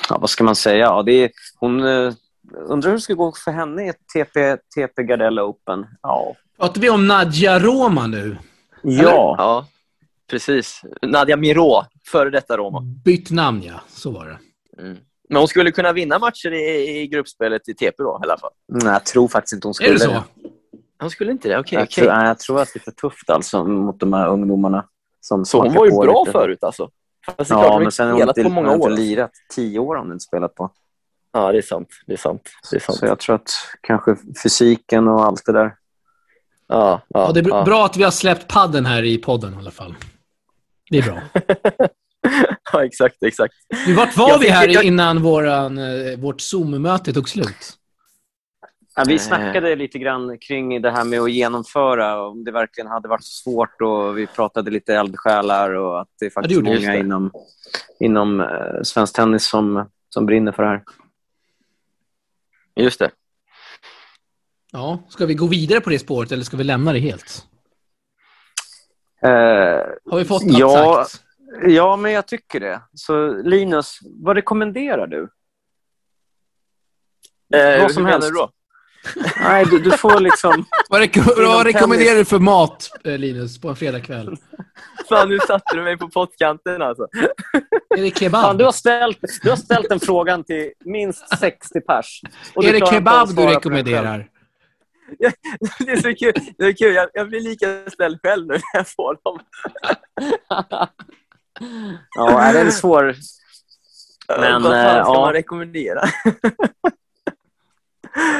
ja, vad ska man säga? Ja, det är, hon undrar hur det ska gå för henne i ett TP, TP Gardella Open. Ja. Pratar vi om Nadja Roma nu? ja. Ja, precis. Nadia Miró, före detta Roma. Bytt namn, ja. Så var det. Mm. Men hon skulle kunna vinna matcher i, i gruppspelet i TP då, i alla fall. Nej, jag tror faktiskt inte hon skulle Är det så? Hon skulle inte det? Okej, Jag, okej. tror, jag tror att det är för tufft alltså, mot de här ungdomarna. Som Så hon var ju bra lite. förut alltså. Fast det är klart, Ja, har men sen har hon spelat inte, på många hon år. inte lirat. Tio år har hon inte spelat på. Ja, det är sant. Det är sant. Det är sant. Så jag tror att kanske fysiken och allt det där. Ja, ja, Ja, det är br- ja. bra att vi har släppt padden här i podden i alla fall. Det är bra. ja, exakt, exakt. Du, vart var Jag vi här jag- innan våran, eh, vårt Zoom-möte tog slut? Ja, vi Eh. snackade lite grann kring det här med att genomföra, om det verkligen hade varit svårt. och Vi pratade lite eldsjälar och att det är Ja, faktiskt det gjorde vi, många det. inom, inom eh, svensk tennis som, som brinner för det här. Just det. Ja, ska vi gå vidare på det spåret eller ska vi lämna det helt? Eh, Har vi fått något Ja. sagt? ja, men jag tycker det. Så Linus, vad rekommenderar du? Eh, Vad som helst. du då? Nej, du, du får liksom... Vad, reko- Inom vad rekommenderar du för mat, eh, Linus, på en fredagkväll? Fan, nu satte du mig på pottkanten alltså. Är det kebab? Fan, du, har ställt, du har ställt den frågan till minst 60 pers. och är det kebab du rekommenderar? Det är så kul. Det är kul. Jag, jag blir lika ställd själv nu när jag får dem. Ja, är det är svår... Men, Vad fan eh, ska ja. man rekommendera?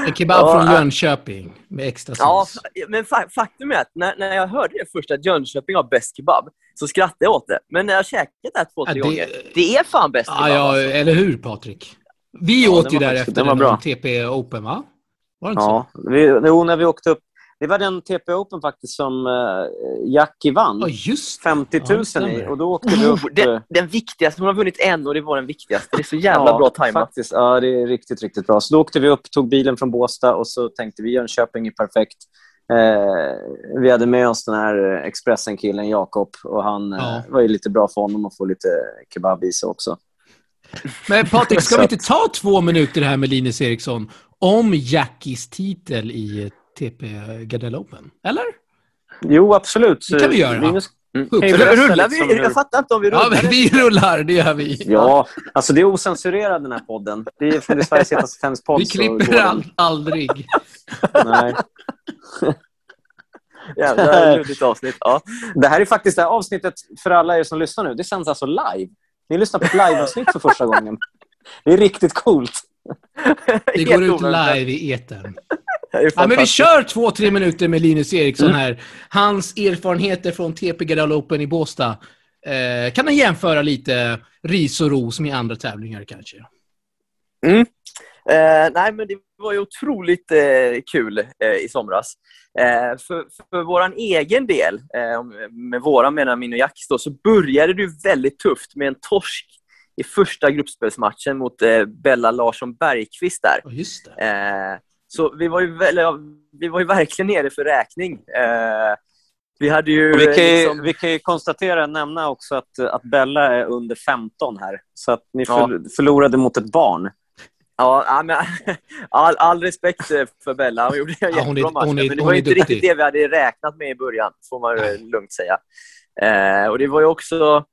En kebab Ja, från äh. Jönköping med extra Ja, sås. men fa- faktum är att när, när jag hörde det först att Jönköping har bäst kebab så skrattade jag åt det. Men när jag käkat det här två, Ja, tre det- gånger, det är fan bäst Ja, kebab. ja, alltså. eller hur Patrik? Vi Ja, åt ju var där faktiskt- efter den. TP Open, va? Var det inte Ja, vi, jo, när vi åkte upp. Det var den TP Open faktiskt som uh, Jackie vann. Ja, just det. 50 Ja, 000 det stämmer. i. Och då åkte vi upp... Oh, eh, den, den viktigaste. Hon har vunnit en och det var den viktigaste. Det är så jävla ja, bra tajmat. Faktiskt, ja, det är riktigt, riktigt bra. Så då åkte vi upp, tog bilen från Båstad och så tänkte vi Jönköping är perfekt. Eh, vi hade med oss den här eh, Expressen-killen Jakob och han eh, Ja. var ju lite bra för honom att få lite kebab i sig också. Men Patrik, ska vi inte ta två minuter här med Linus Eriksson om Jackies titel i TP Gardell Open? Eller? Jo, absolut. Det kan vi göra. Linus, Mm. Rullar vi? hur- Jag fattar inte om vi Ja, rullar. men vi rullar, det gör vi. ja, alltså det är osensurerad den här podden. Det är från det Sveriges hetaste tennispodd. Vi klipper all, aldrig. Nej. Jävla luddigt avsnitt. Ja. Det här är faktiskt det här avsnittet, för alla er som lyssnar nu, det sänds alltså live. Ni lyssnar på ett liveavsnitt för första gången. Det är riktigt coolt. Det går ut live i etern. Ja, men vi kör två, tre minuter med Linus Eriksson här. Hans erfarenheter från TP Gardell Open i Båstad. Eh, kan han jämföra lite ris och ros med andra tävlingar kanske? Eh, nej, men det var ju otroligt eh, kul eh, i somras. Eh, för, för vår egen del, eh, med våra menar min och Jacks då, så började det väldigt tufft med en torsk i första gruppspelsmatchen mot Bella Larsson Bergqvist där. Eh, så vi var, ju ja, vi var ju verkligen nere för räkning. Eh, vi hade ju... Vi, kan ju, liksom- vi kan ju konstatera, nämna också att, att Bella är under 15 här. Så att ni Ja. för, förlorade mot ett barn. Ja, men, all, all respekt eh, för Bella. Hon gjorde en Ja, jättebra match. hon är- men det var inte duktig. riktigt det vi hade räknat med i början, får man ju lugnt säga. Eh, och Det var ju också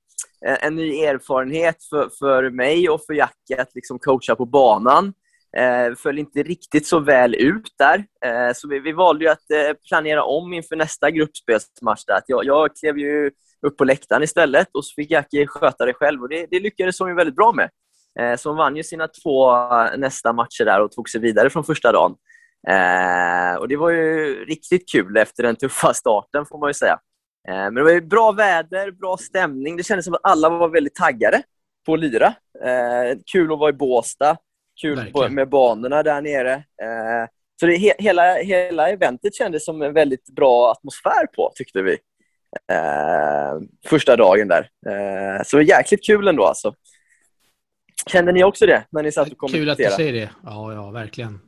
en, en ny erfarenhet för, för mig och för Jackie att liksom coacha på banan. Eh, föll inte riktigt så väl ut där. Eh, så vi, vi valde ju att eh, planera om inför nästa gruppspelsmatch. Där. Att jag, jag klev ju upp på läktaren istället och så fick Jackie sköta det själv. Och det, det lyckades hon ju väldigt bra med. Eh, Så hon vann ju sina två eh, nästa matcher där och tog sig vidare från första dagen. Eh, och Det var ju riktigt kul efter den tuffa starten får man ju säga. Eh, men det var ju bra väder, bra stämning. Det kändes som att alla var väldigt taggade på att lira. Eh, kul att vara i Båstad. Kul Verkligen. med banorna där nere. Eh, så det, he, hela, hela eventet kändes som en väldigt bra atmosfär på, tyckte vi. Eh, första dagen där. Eh, så jäkligt kul ändå alltså. Kände ni också det när ni satt och Kul att du säger det. Ja, ja, verkligen.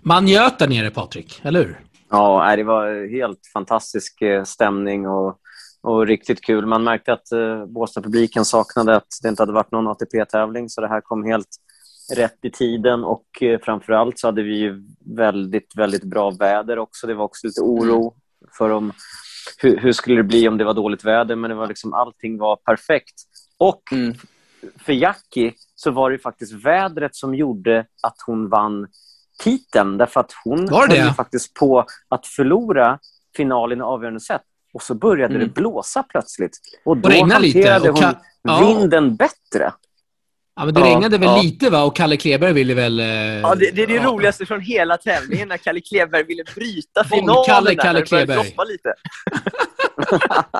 Man njöt där nere, Patrik. Eller hur? Ja, det var helt fantastisk stämning och, och riktigt kul. Man märkte att Båstad-publiken saknade att det inte hade varit någon ATP-tävling, så det här kom helt rätt i tiden. Och eh, framför allt så hade vi ju väldigt, väldigt bra väder också. Det var också lite oro för om, hur, hur skulle det bli om det var dåligt väder, men det var liksom, allting var perfekt. Och Mm. för Jackie så var det faktiskt vädret som gjorde att hon vann titeln. Därför att hon Var det? höll faktiskt på att förlora finalen i avgörande set. Och så började Mm. det blåsa plötsligt. Och då lite, hanterade och hon ja. vinden bättre. Ja, men det Ja, regnade väl ja. lite va? Och Kalle Kleberg ville väl... eh, Ja, det, det är det ja. roligaste från hela tävlingen, när Kalle Kleberg ville bryta finalen. Där, Kalle det började Kleberg. lite.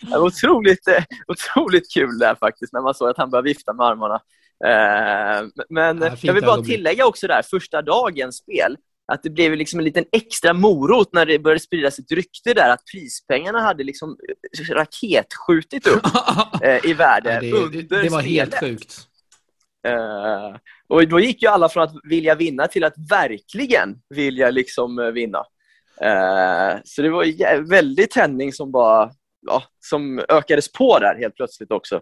det var otroligt, eh, otroligt kul där faktiskt, när man såg att han började vifta med armarna. Eh, Men jag vill bara tillägga också där, första dagens spel, att det blev liksom en liten extra morot när det började spridas ett rykte där att prispengarna hade liksom raketskjutit upp eh, i värde Ja, det, under det, var helt spelet. sjukt. Eh, och då gick ju alla från att vilja vinna till att verkligen vilja liksom eh, vinna. Eh, så det var väldigt tändning som bara ja, som ökades på där helt plötsligt också.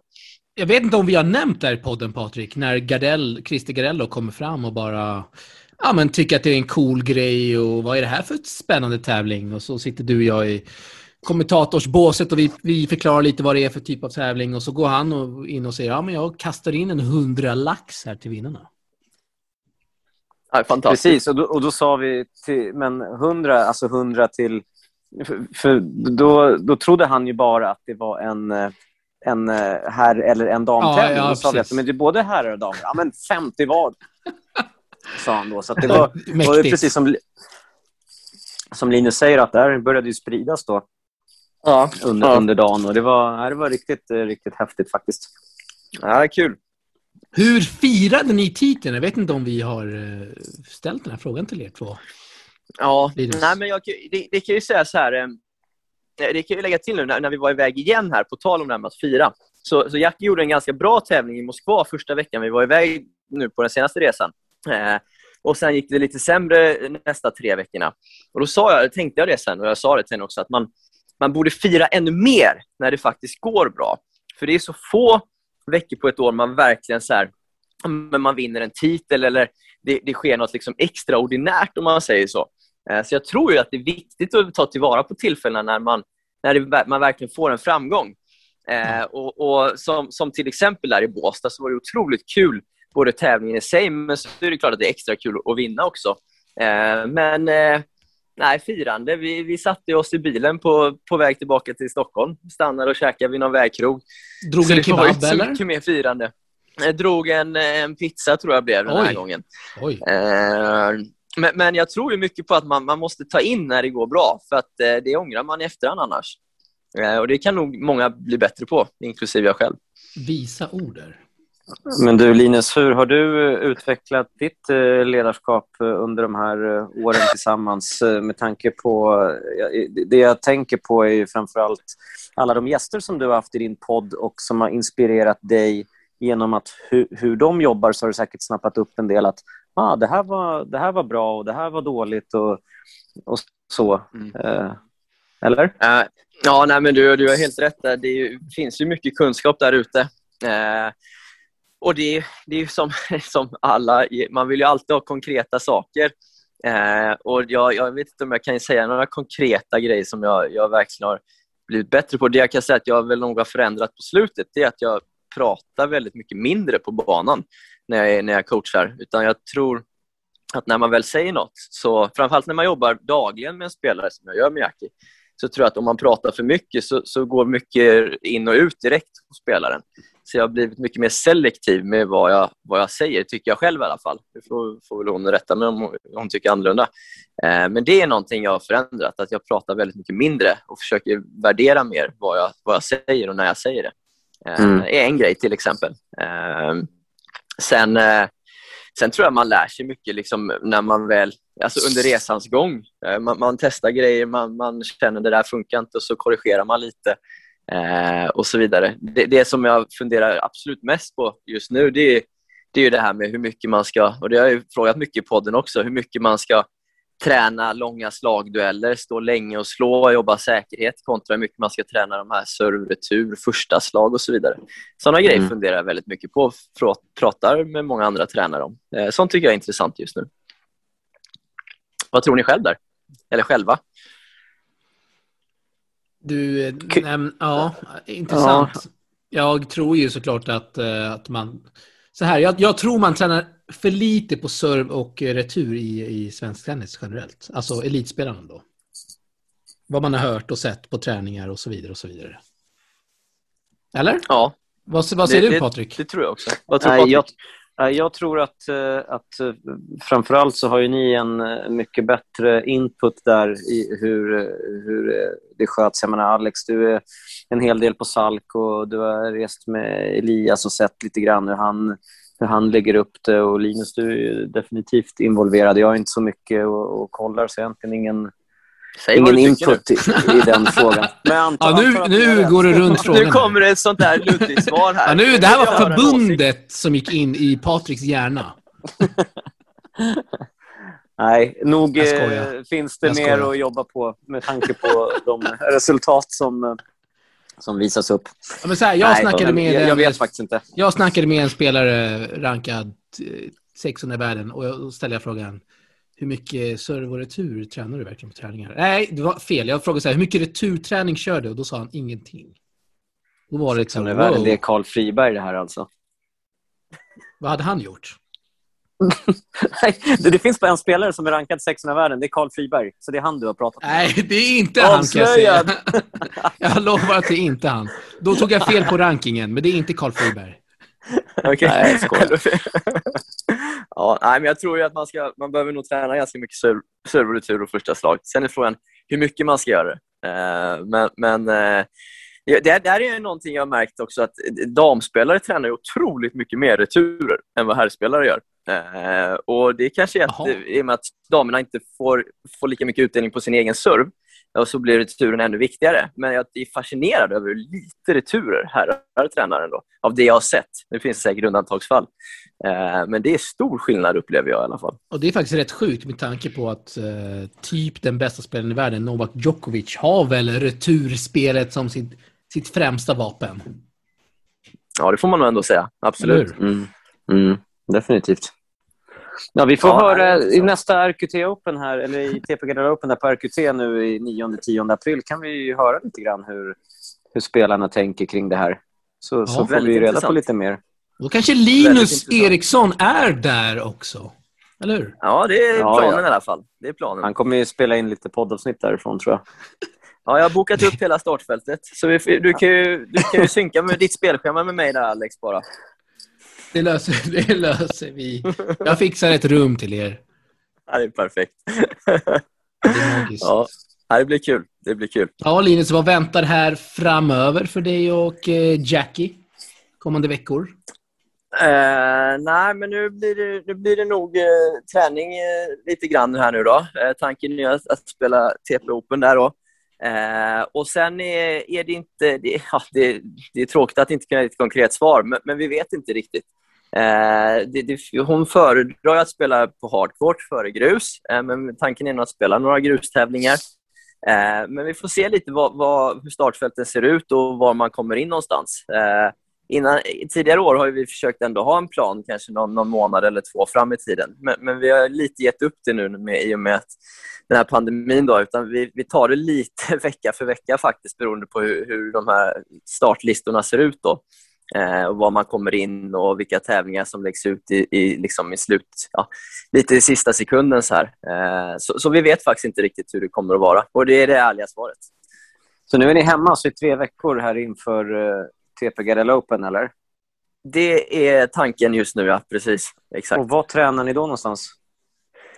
Jag vet inte om vi har nämnt det här i podden, Patrik, när Gardell, Christer Gardell då kommer fram och bara ja, men tycker att det är en cool grej och vad är det här för ett spännande tävling? Och så sitter du och jag i kommentatorsbåset och vi, vi förklarar lite vad det är för typ av tävling och så går han och, in och säger ja, men jag kastar in en hundra lax här till vinnarna. Ja, fantastiskt. Precis, och då, och då sa vi till, men 100, alltså 100 till... För, för då, då trodde han ju bara att det var en, en eh, herr eller en damtävling. Ja, ja, då sa vi att men det är både herrar och damer. Ja, men 50 var sa han då. Så att det var, var det precis som, som Linus säger, att det här började ju spridas då Ja, under, ja. under dagen. Och det var, det var riktigt, eh, riktigt häftigt faktiskt. ja, kul. Hur firade ni titeln? Jag vet inte om vi har eh, ställt den här frågan till er två. Ja, Linus. nej, men jag, det, det kan ju säga så här. eh, Det kan jag lägga till nu när, när vi var iväg igen här, på tal om det här med att fira. Så, så Jackie gjorde en ganska bra tävling i Moskva första veckan vi var iväg nu på den senaste resan. Eh, och Sen gick det lite sämre nästa tre veckorna. Och Då sa jag, tänkte jag det sen, och jag sa det henne också, att man, man borde fira ännu mer när det faktiskt går bra. För det är så få veckor på ett år man verkligen så här, men man vinner en titel eller det, det sker något liksom extraordinärt om man säger så. Eh, Så jag tror att det är viktigt att ta tillvara på tillfällena när man, när det, man verkligen får en framgång. Eh, och, och som, som till exempel där i Båstad så var det otroligt kul, både tävlingen i sig, men så är det klart att det är extra kul att vinna också. Eh, men eh, nej, firande. Vi, vi satte oss i bilen på, på väg tillbaka till Stockholm. Stannade och käkade vid någon vägkrog. Drog Så en det var kebab inte så eller? mycket mer firande. Jag drog en, en pizza tror jag blev den här Oj. gången. Oj. Eh, men, men jag tror ju mycket på att man, man måste ta in när det går bra, för att det ångrar man i efterhand annars. Och Det kan nog många bli bättre på, inklusive jag själv. Visa ord där. Men du Linus, hur har du eh, utvecklat ditt eh, ledarskap eh, under de här åren tillsammans med tanke på... det- jag tänker på är ju framförallt alla de gäster som du har haft i din podd och som har inspirerat dig genom att hur, hur de jobbar så har du säkert snappat upp en del att ah, det, här var, det här var bra och det här var dåligt och, och så. Mm. Eh, eller? Ja, nej, men du, du har helt rätt. Där. Det finns ju mycket kunskap där ute. Eh, och det, är- det är ju som, som alla, man vill ju alltid ha konkreta saker. Eh, och jag, jag vet inte om jag kan säga några konkreta grejer som jag, jag verkligen har blivit bättre på. Det jag kan säga att jag väl nog har förändrat på slutet, det är att jag pratar väldigt mycket mindre på banan när jag, när jag coachar. Utan jag tror att när man väl säger något, så framförallt när man jobbar dagligen med en spelare som jag gör med Jackie, så tror jag att om man pratar för mycket så, så går mycket in och ut direkt hos spelaren. Så jag har blivit mycket mer selektiv med vad jag, vad jag säger, tycker jag själv i alla fall. Nu får, får väl hon rätta mig om hon tycker annorlunda. Eh, men det är någonting jag har förändrat, att jag pratar väldigt mycket mindre och försöker värdera mer vad jag, vad jag säger och när jag säger det. Eh, Mm. är en grej till exempel. Eh, sen, eh, sen tror jag man lär sig mycket liksom, när man väl, alltså under resans gång. Eh, man, man testar grejer, man, man känner det där funkar inte och så korrigerar man lite. Eh, och så vidare. Det, det som jag funderar absolut mest på just nu det är, det är ju det här med hur mycket man ska, och det har jag ju frågat mycket i podden också, hur mycket man ska träna långa slagdueller, stå länge och slå, jobba säkerhet kontra hur mycket man ska träna de här serve, retur, första slag och så vidare. Sådana grejer Mm. funderar jag väldigt mycket på och pratar med många andra tränare om. Eh, sånt tycker jag är intressant just nu. Vad tror ni själv där? Eller själva? Du, näm- ja, intressant. Jag tror ju såklart att, eh, att man... Så här, jag, jag tror man tränar för lite på serv och retur i, i svensk tennis generellt. Alltså elitspelarna då. Vad man har hört och sett på träningar och så vidare och så vidare. Eller? Ja. Vad, vad säger det, du Patrik? Det, det, tror jag också. Vad tror Nej, Patrik? jag, Eh, jag tror att, eh, att eh, framförallt så har ju ni en mycket bättre input där i hur, hur det sköts. Jag menar, Alex, du är en hel del på Salk och du har rest med Elias och sett lite grann hur han, hur han lägger upp det. Och Linus, du är definitivt involverad. Jag är inte så mycket och, och kollar, så jag har egentligen ingen Säg Ingen input i, i, den frågan. Men ja, nu nu går det runt frågan. Nu kommer det ett sånt där luddigt svar här. Ja, nu, det här var förbundet som gick in i Patriks hjärna. Nej, nog eh, finns det mer att jobba på med tanke på de resultat som, eh, som visas upp. Ja, men så här, jag, Nej, snackade med jag, jag vet faktiskt inte. Jag snackade med en spelare rankad 600 i världen och då ställde jag frågan hur mycket serve och retur tränar du verkligen på träningar? Nej, det var fel. Jag frågade så här, hur mycket returträning kör du? Och då sa han ingenting. Då var det så wow. Det är Karl Friberg det här alltså. Vad hade han gjort? Nej, det, det, finns bara en spelare som är rankad 600 i världen. Det är Karl Friberg. Så det är han du har pratat med. Nej, det är inte han kan jag säga. jag lovar att det är inte han. Då tog jag fel på rankingen, men det är inte Karl Friberg. Okej. Okay. Nej, jag ja, nej, men jag tror ju att man, ska, man behöver nog träna ganska mycket serverretur och första slag. Sen är frågan hur mycket man ska göra det. Uh, men, men uh, det, där är någonting jag har märkt också att damspelare tränar otroligt mycket mer returer än vad herrspelare gör. Uh, och Det kanske är att, i och med att damerna inte får, får lika mycket utdelning på sin egen serv och så blir returen ännu viktigare. Men jag är fascinerad över hur lite returer herrar tränar ändå, av det jag har sett. Det finns säkert undantagsfall. Eh, men det är stor skillnad upplever jag i alla fall. Och Det är faktiskt rätt sjukt med tanke på att eh, typ den bästa spelaren i världen, Novak Djokovic, har väl returspelet som sitt, sitt främsta vapen. Ja, det får man nog ändå säga. Absolut. Mm. Mm. Definitivt. Ja, vi får ja, höra i nästa RQT Open här, eller i TP Gardera Open där på RQT nu i 9-10 april kan vi höra lite grann hur, hur spelarna tänker kring det här. Så, ja, så får vi reda intressant. på lite mer. Då kanske Linus Eriksson är där också. Eller hur? Ja, det är planen ja, ja. i alla fall. Det är planen. Han kommer ju spela in lite poddavsnitt därifrån, tror jag. Ja, jag har bokat upp hela startfältet. Så vi, du, kan ju, du kan ju synka med ditt spelschema med mig där, Alex, bara. Det löser, det löser vi. Jag fixar ett rum till er. Ja, det är perfekt. Det är magiskt. Ja, det blir kul. Det blir kul. Ja, Linus, vad väntar här framöver för dig och eh, Jackie kommande veckor? Eh, nej, men nu blir det, nu blir det nog eh, träning eh, lite grann här nu då. Eh, tanken är att, att spela TP Open där då. Eh, och sen är, är det inte... Det, ja, det, det, är tråkigt att inte kunna ge ett konkret svar, men, men vi vet inte riktigt. Eh, det, det, hon föredrar att spela på hardcourt före grus, eh, men tanken är nog att spela några grustävlingar. Eh, men vi får se lite vad, vad, hur startfälten ser ut och var man kommer in någonstans. Eh, innan, tidigare år har vi försökt ändå ha en plan, kanske någon, någon månad eller två fram i tiden. Men, men, vi har lite gett upp det nu med, i och med den här pandemin. Då, utan vi, vi tar det lite vecka för vecka faktiskt beroende på hur, hur de här startlistorna ser ut. Då. Eh, och var man kommer in och vilka tävlingar som läggs ut i, i, liksom i slut, ja, lite i sista sekunden. Så, här. Eh, så, så, vi vet faktiskt inte riktigt hur det kommer att vara. Och Det är det ärliga svaret. Så nu är ni hemma så i tre veckor här inför uh, TP Gardella Open, eller? Det är tanken just nu, ja. Precis. Exakt. Och Vad tränar ni då någonstans?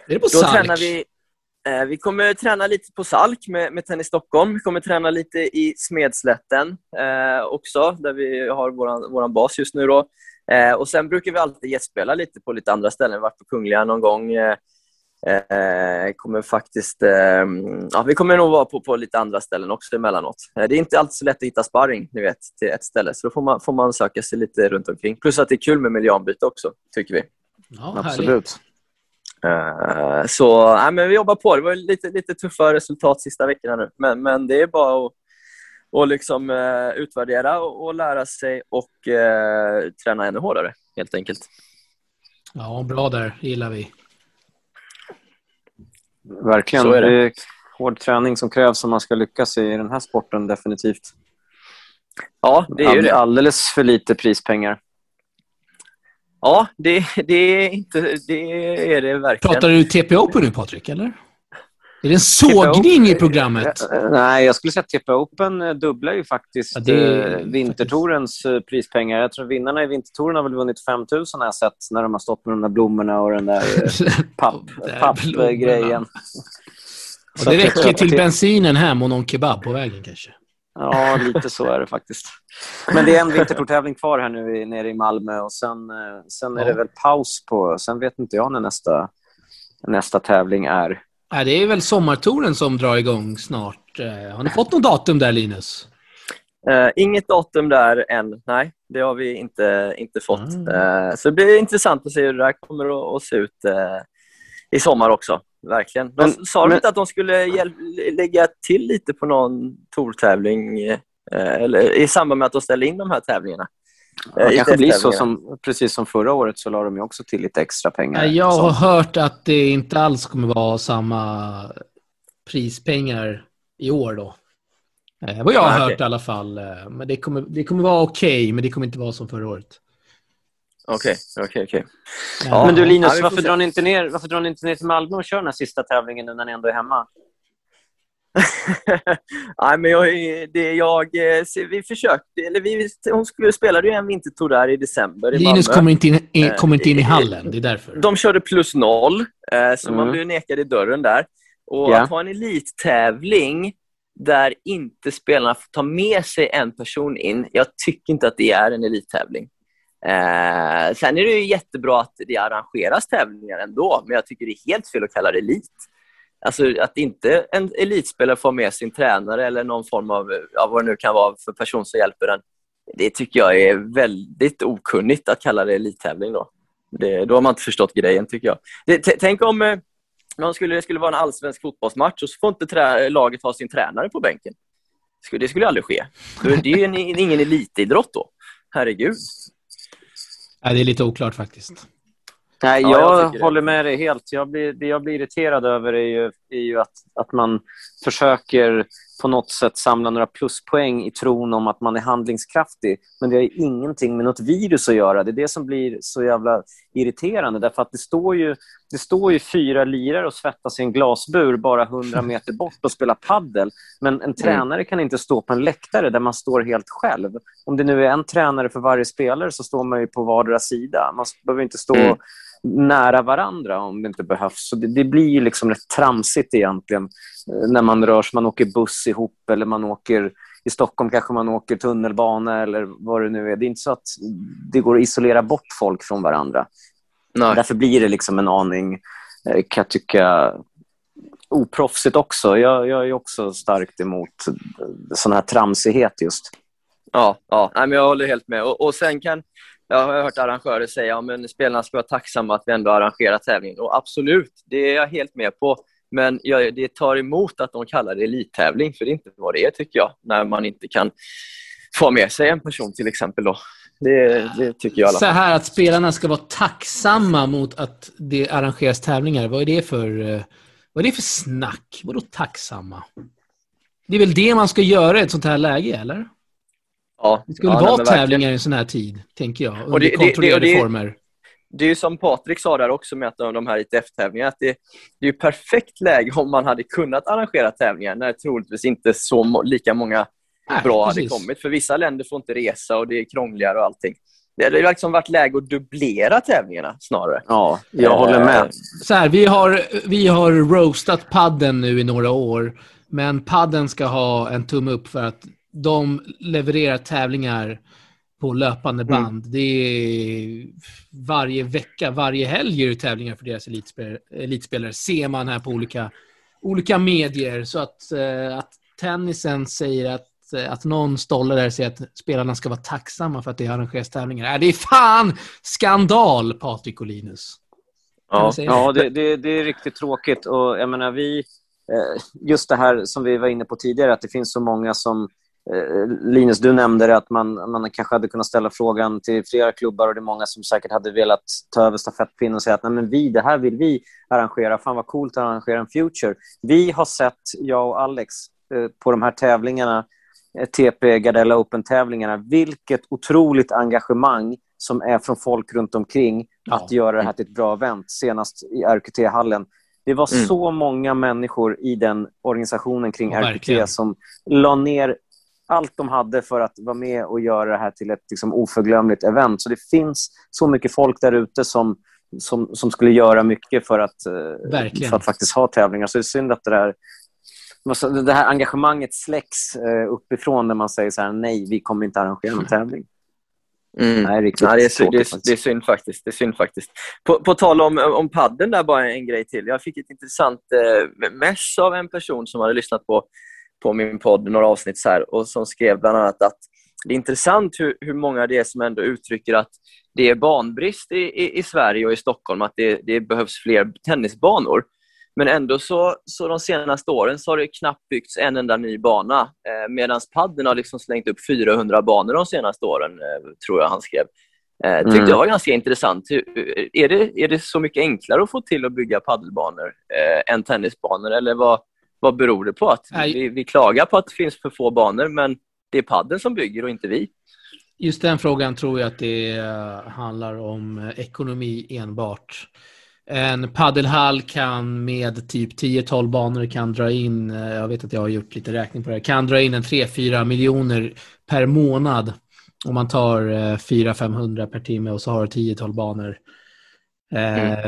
Är det på Då tränar vi Eh, vi kommer träna lite på Salk med, med Tennis Stockholm. Vi kommer träna lite i Smedslätten eh, också, där vi har vår våran bas just nu. Då. Eh, och Sen brukar vi alltid gästspela lite på lite andra ställen. Vi har varit på Kungliga någon gång. Eh, eh kommer faktiskt, eh, ja, vi kommer nog vara på, på lite andra ställen också emellanåt. Eh, det är inte alltid så lätt att hitta sparring ni vet, till ett ställe, så då får man, får man söka sig lite runt omkring. Plus att det är kul med miljöombyte också, tycker vi. Ja, Absolut. Uh, så nej, men vi jobbar på. Det var lite, lite tuffa resultat sista veckorna nu, men, men det är bara att och liksom, uh, utvärdera och, och, lära sig och uh, träna ännu hårdare, helt enkelt. Ja, bra där. gillar vi. Verkligen. Det. det. är hård träning som krävs om man ska lyckas i den här sporten, definitivt. Ja, det är ju det. Alldeles för lite prispengar. Ja, det, det, är, inte, det är det verkligen. Pratar du TP Open nu, Patrik? Eller? Är det en sågning i programmet? Eh, nej, jag skulle säga att TP Open eh, dubblar ju faktiskt ja, det... Vintertorens prispengar. Jag tror vinnarna i Vintertoren har väl vunnit 5 000 har jag sett när de har stått med de där blommorna och den där pappgrejen. Papp det räcker till bensinen hem och någon kebab på vägen kanske. Ja, lite så är det faktiskt. Men det är en vintertortävling kvar här nu nere i Malmö och sen, eh, sen är det väl paus på... Sen vet inte jag när nästa, nästa tävling är. Ja, det är väl sommartouren som drar igång snart. Eh, har ni fått något datum där, Linus? Uh, inget datum där än. Nej, det har vi inte, inte fått. Mm. Uh, så det blir intressant att se hur det där kommer att, att se ut uh, i sommar också verkligen. De men, sa de inte att de skulle lägga till lite på någon tourtävling eh, eller i samband med att de ställde in de här tävlingarna? Ja, det kanske blir så, som, precis som förra året så la de också till lite extra pengar. Jag har hört att det inte alls kommer vara samma prispengar i år då. Eh, vad jag har ah, hört okay. i alla fall. Eh, men det kommer, det kommer vara okej, okay, men det kommer inte vara som förra året. Okej, okay, okej, okay, okay. ja. Men du Linus, varför, drar ni inte ner, varför drar ni inte ner till Malmö och kör den här sista tävlingen nu när ni ändå är hemma? Nej, men jag, det, jag, eh, vi försökte, eller vi, hon skulle, spelade ju en vintertour där i december i Linus kommer inte, in, in, eh, kommer inte in i hallen, det är därför. De körde plus noll, eh, så mm. man blev nekad i dörren där. Och yeah. att ha en elittävling där inte spelarna får ta med sig en person in, jag tycker inte att det är en elittävling. Eh, sen är det ju jättebra att det arrangeras tävlingar ändå, men jag tycker det är helt fel att kalla det elit. Alltså att inte en elitspelare får med sin tränare eller någon form av, ja, vad det nu kan vara för person som hjälper den. Det tycker jag är väldigt okunnigt att kalla det elittävling då. Det, då har man inte förstått grejen tycker jag. Det, tänk om eh, någon skulle, det skulle vara en allsvensk fotbollsmatch och så får inte trä, laget ha sin tränare på bänken. Det skulle aldrig ske. Det är ju ingen elitidrott då. Herregud. Nej, det är lite oklart faktiskt. Nej, jag, ja, jag håller med dig helt. Jag blir, det jag blir irriterad över är ju, är ju att, att man försöker på något sätt samla några pluspoäng i tron om att man är handlingskraftig. Men det har ingenting med något virus att göra. Det är det som blir så jävla irriterande. Därför att det står ju, det står ju fyra lirare och svettas i en glasbur bara 100 meter bort och spelar paddel. Men en mm. tränare kan inte stå på en läktare där man står helt själv. Om det nu är en tränare för varje spelare så står man ju på vardera sida. Man behöver inte stå mm nära varandra om det inte behövs. Så det, det blir liksom rätt tramsigt egentligen eh, när man rör sig. Man åker buss ihop eller man åker i Stockholm kanske man åker tunnelbana eller vad det nu är. Det är inte så att det går att isolera bort folk från varandra. Nej. Därför blir det liksom en aning, eh, kan jag tycka, oproffsigt också. Jag, jag är också starkt emot sån här tramsighet just. Ja, ja. Nej, men jag håller helt med. Och, och sen kan jag har hört arrangörer säga att spelarna ska vara tacksamma att vi ändå arrangerar tävlingen. Och absolut, det är jag helt med på. Men jag, det tar emot att de kallar det elittävling, för det är inte vad det är tycker jag, när man inte kan få med sig en person till exempel. Då. Det, det tycker jag. Så här att spelarna ska vara tacksamma mot att det arrangeras tävlingar. Vad är det för, vad är det för snack? Vadå tacksamma? Det är väl det man ska göra i ett sånt här läge, eller? Ja, det skulle ja, vara tävlingar i en sån här tid, tänker jag. Under det, kontrollerade det, det, former. Det är ju som Patrik sa där också med de här ITF-tävlingarna, att det, det är perfekt läge om man hade kunnat arrangera tävlingar när troligtvis inte så lika många Nej, bra precis. hade kommit. För vissa länder får inte resa och det är krångligare och allting. Det hade liksom varit läge att dubblera tävlingarna snarare. Ja, jag äh, håller med. Så här, vi, har, vi har roastat padden nu i några år, men padden ska ha en tumme upp för att de levererar tävlingar på löpande mm. band. Mm. Det är varje vecka, varje helg är det tävlingar för deras elitspelare, elitspelare ser man här på olika, olika medier. Så att, eh, att tennisen säger att att någon stolle där säger att spelarna ska vara tacksamma för att det arrangeras tävlingar. Äh, det är fan skandal, Patrik och Linus. Ja, ja det, det, det, är riktigt tråkigt. Och jag menar, vi, eh, just det här som vi var inne på tidigare, att det finns så många som Linus, du nämnde att man, man kanske hade kunnat ställa frågan till flera klubbar och det är många som säkert hade velat ta över stafettpinnen och säga att Nej, men vi, det här vill vi arrangera. Fan vad coolt att arrangera en Future. Vi har sett, jag och Alex, eh, på de här tävlingarna eh, TP Gardella Open-tävlingarna, vilket otroligt engagemang som är från folk runt omkring Ja. att göra det här till ett bra event, senast i RQT-hallen. Det var Mm. så många människor i den organisationen kring Ja, RQT verkligen. som la ner allt de hade för att vara med och göra det här till ett liksom, oförglömligt event. Så det finns så mycket folk där ute som, som, som skulle göra mycket för att, eh, Verkligen. för att faktiskt ha tävlingar. Så det är synd att det där Det här engagemanget släcks eh, uppifrån när man säger så här, nej, vi kommer inte arrangera någon tävling. Mm. Nej, riktigt Ja, det, är, sy- det, är, faktiskt. det är synd faktiskt. Det är synd faktiskt. På, på tal om, om padden där, bara en grej till. Jag fick ett intressant eh, mess av en person som hade lyssnat på, på min podd några avsnitt så här, och som skrev bland annat att det är intressant hur, hur många det är som ändå uttrycker att det är banbrist i, i, i Sverige och i Stockholm, att det, det behövs fler tennisbanor. Men ändå så, så de senaste åren så har det knappt byggts en enda ny bana. Eh, Medan padden har liksom slängt upp 400 banor de senaste åren, eh, tror jag han skrev. Eh, tyckte Mm. jag var ganska intressant. Är det, är det så mycket enklare att få till att bygga paddelbanor eh, än tennisbanor? Eller vad, vad beror det på? Att vi, vi klagar på att det finns för få banor, men det är padden som bygger och inte vi. Just den frågan tror jag att det eh, handlar om eh, ekonomi enbart. En paddelhall kan med typ 10-12 banor kan dra in, eh, jag vet att jag har gjort lite räkning på det här, kan dra in en 3-4 miljoner per månad om man tar eh, 400-500 per timme och så har du 10-12 banor. Eh,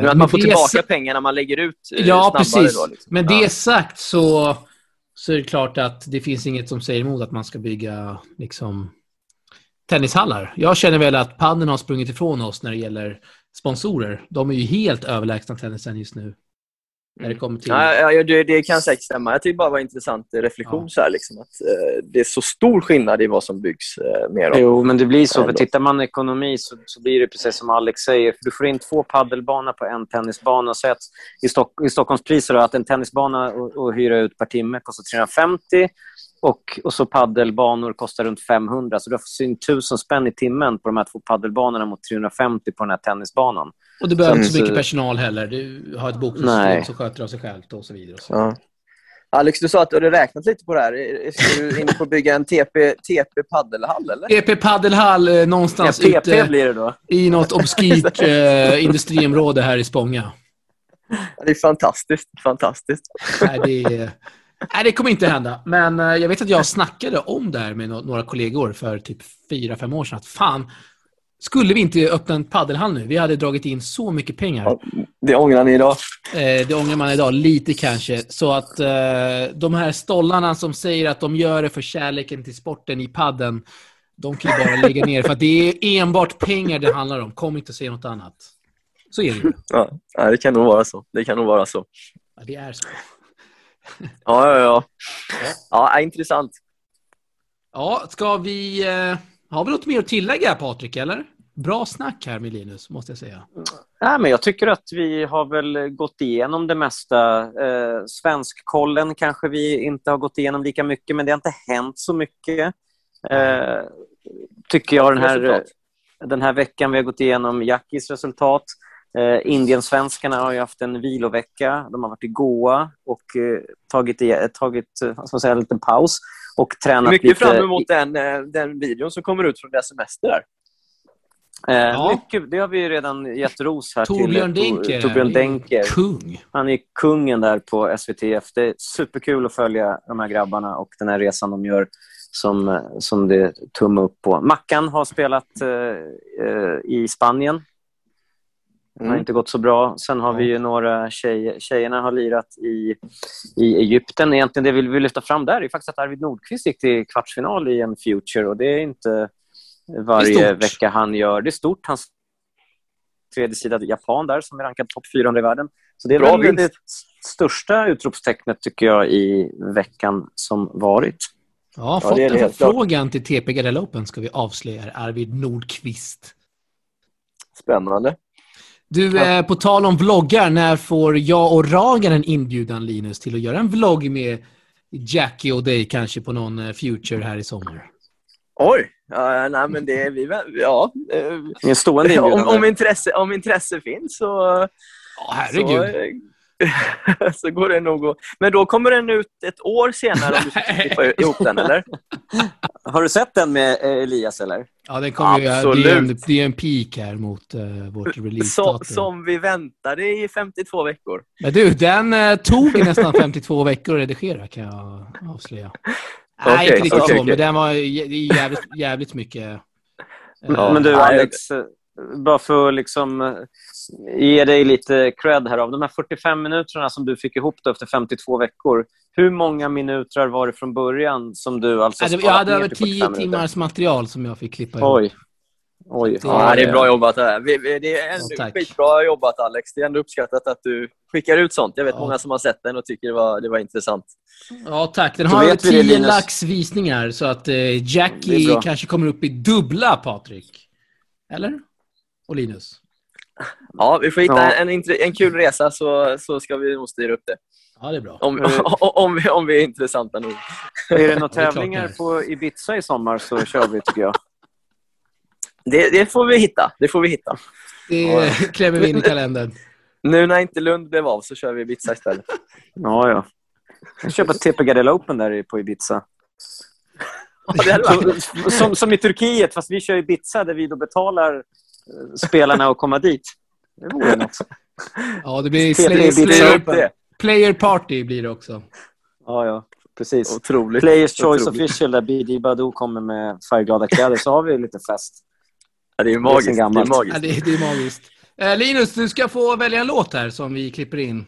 Men att man får tillbaka pengarna man lägger ut eh, Ja, snabbare. precis. Då, liksom. Men det sagt så, så är det klart att det finns inget som säger emot att man ska bygga liksom, tennishallar. Jag känner väl att padden har sprungit ifrån oss när det gäller sponsorer. De är ju helt överlägsna tennisen just nu. När det kommer till... Ja, ja, det, det kan säkert stämma. Jag tycker bara det var en intressant eh, reflektion. Ja. Så här, liksom, att, eh, det är så stor skillnad i vad som byggs eh, mer av. Jo, men det blir så. För tittar man ekonomi så, så blir det precis som Alex säger. För du får in två paddelbanor på en tennisbana. Och säg att i, Stock, I Stockholms priser då, att en tennisbana att- att hyra ut per timme kostar 350 och, och så paddelbanor kostar runt 500. Så du får in 1000 spänn i timmen på de här två paddelbanorna mot 350 på den här tennisbanan. Och du behöver inte så Så- mycket personal heller. Du har ett bokningssystem som sköter av sig självt och så vidare. Och så. Ja. Alex, du sa att du hade räknat lite på det här. Är- Är du inne på att bygga en TP, TP paddelhall, eller? EP paddelhall eh, Ja, någonstans PP ute blir det då. i något obskyrt eh, industriområde här i Spånga. Ja, Det är fantastiskt. fantastiskt. Nej, det, nej, det kommer inte hända. Men eh, jag vet att jag snackade om det här med några kollegor för typ fyra, fem år sedan. Att fan, skulle vi inte öppna en paddelhall nu? Vi hade dragit in så mycket pengar. Ja. Det ångrar ni idag. Eh, det ångrar man idag lite kanske. Så att eh, de här stollarna som säger att de gör det för kärleken till sporten i padden, de kan ju bara lägga ner. För det är enbart pengar det handlar om. Kom inte och säga något annat. Så är det ju. Ja, det kan nog vara så. Det kan nog vara så. Ja, det är så. Ja, ja, ja. ja intressant. Ja, ska vi... Eh, har vi något mer att tillägga, Patrik, eller? Bra snack här med Linus, måste jag säga. Nej, men jag tycker att vi har väl gått igenom det mesta. Eh, Svenskkollen kanske vi inte har gått igenom lika mycket, men det har inte hänt så mycket. Eh, tycker jag den här, den här veckan vi har gått igenom Jackis resultat. Eh, Indiensvenskarna har ju haft en vilovecka. De har varit i Goa och eh, tagit, i, tagit eh, vad ska man säga, en liten paus och tränat Mycket lite. fram emot den, eh, den videon som kommer ut från deras semester. Där. Eh, Ja. mycket, det har vi ju redan gett ros här Torbjörn till. Denker. Torbjörn Denker. Kung. Han är kungen där på SVTF. Det är superkul att följa de här grabbarna och den här resan de gör som, som det är tumme upp på. Mackan har spelat eh, eh, i Spanien. Det har Mm. inte gått så bra. Sen har vi ju några tjejer. Tjejerna har lirat i, i Egypten. Egentligen det vi vill lyfta fram där är faktiskt att Arvid Nordqvist gick till kvartsfinal i en Future och det är inte varje är vecka han gör. Det är stort. Hans tredje sida Japan där som är rankad topp 400 i världen. Så det är Bra väl det största utropstecknet tycker jag i veckan som varit. Ja, Ja, fått det en förfrågan till TP Gardell Open ska vi avslöja är Arvid Nordqvist. Spännande. Du, eh, på tal om vloggar, när får jag och Ragan en inbjudan, Linus, till att göra en vlogg med Jackie och dig kanske på någon eh, future här i sommar? Oj! Ja, nej, men det är vi väl- Ja. eh, Det är en stående inbjudan. om, om, intresse, om intresse finns så... Ja, så herregud. eh, så går det nog att... Men då kommer den ut ett år senare om du ska klippa ihop den, eller? Har du sett den med eh, Elias, eller? Ja, den kommer ju, det, är en, Absolut. det är en peak här mot uh, vårt Så, release-datum. som vi väntade i 52 veckor. Men du, den eh, tog nästan 52 veckor att redigera kan jag avslöja. Nej, Okej, inte riktigt okej, så, okej. men den var jävligt, jävligt mycket. Ja, Men du, nej, Alex, bara för att liksom ge dig lite cred här. Av de här 45 minuterna som du fick ihop då efter 52 veckor, hur många minuter var det från början som du alltså jag hade över till 10 45 minuter? timmars material som jag fick klippa ihop. Oj. Oj. Det- Ja, det är bra jobbat. Det, här. Vi, det är ändå Ja, skitbra jobbat, Alex. Det är ändå uppskattat att du skickar ut sånt. Jag vet Ja. många som har sett den och tycker det var, det var intressant. Ja, tack. Den Så har vet vi det, 10 Linus. lax visningar, så att eh, Jackie kanske kommer upp i dubbla, Patrik. Eller? Och Linus? Ja, vi får hitta Ja. en, en, kul resa så, så ska vi nog styra upp det. Ja, det är bra. Om, Mm. om, vi, om vi är intressanta nog. Är det några tävlingar på Ibiza i sommar så kör vi, tycker jag. Det, det får vi hitta. Det får vi hitta. Det klämmer vi in i kalendern. Nu när inte Lund blev av så kör vi Ibiza istället. Ja, ja. Jag köper ett TP Gardell Open där på Ibiza. Ja. Som, som, i Turkiet, fast vi kör Ibiza där vi då betalar spelarna att komma dit. Det vore något. Ja, det blir det. player Party blir det också. Ja, ja. Precis. Otroligt. Players Choice Otroligt. Official där BD Badou kommer med färgglada kläder så har vi lite fest. Ja, det är Det är magiskt. Det är gammalt. Ja, magiskt. det, det är magiskt. Eh, Linus, du ska få välja en låt här som vi klipper in.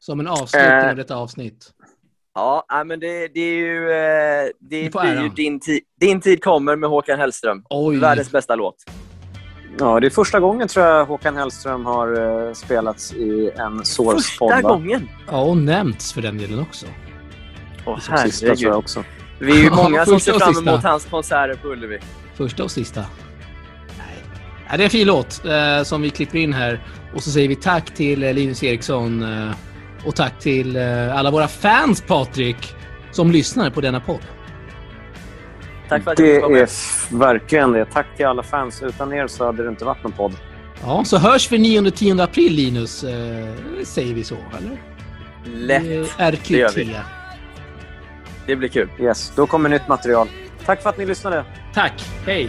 Som en avslutning Eh. av detta avsnitt. Ja, men det, det är ju, eh, det får blir ju din, tid, din tid kommer med Håkan Hellström. Oj. Världens bästa låt. Ja, det är första gången tror jag Håkan Hellström har eh, spelats i en Source-podd. Första gången. Ja, och nämnts för den delen också. Åh, Som sista tror jag herregud. också. Vi är ju många som ser fram emot hans konserter på Ullevi. Första och sista. Nej. Ja, det är en fin låt eh, som vi klipper in här. Och så säger vi tack till eh, Linus Eriksson eh, och tack till eh, alla våra fans, Patrik, som lyssnar på denna podd. Tack för att Det är verkligen det. Tack till alla fans. Utan er så hade det inte varit någon podd. Ja, så hörs vi 9-10 april, Linus. Eh, säger vi så, eller? Lätt. Eh, RQT. det gör vi. Det blir kul. Yes, då kommer nytt material. Tack för att ni lyssnade. Tack. Hej.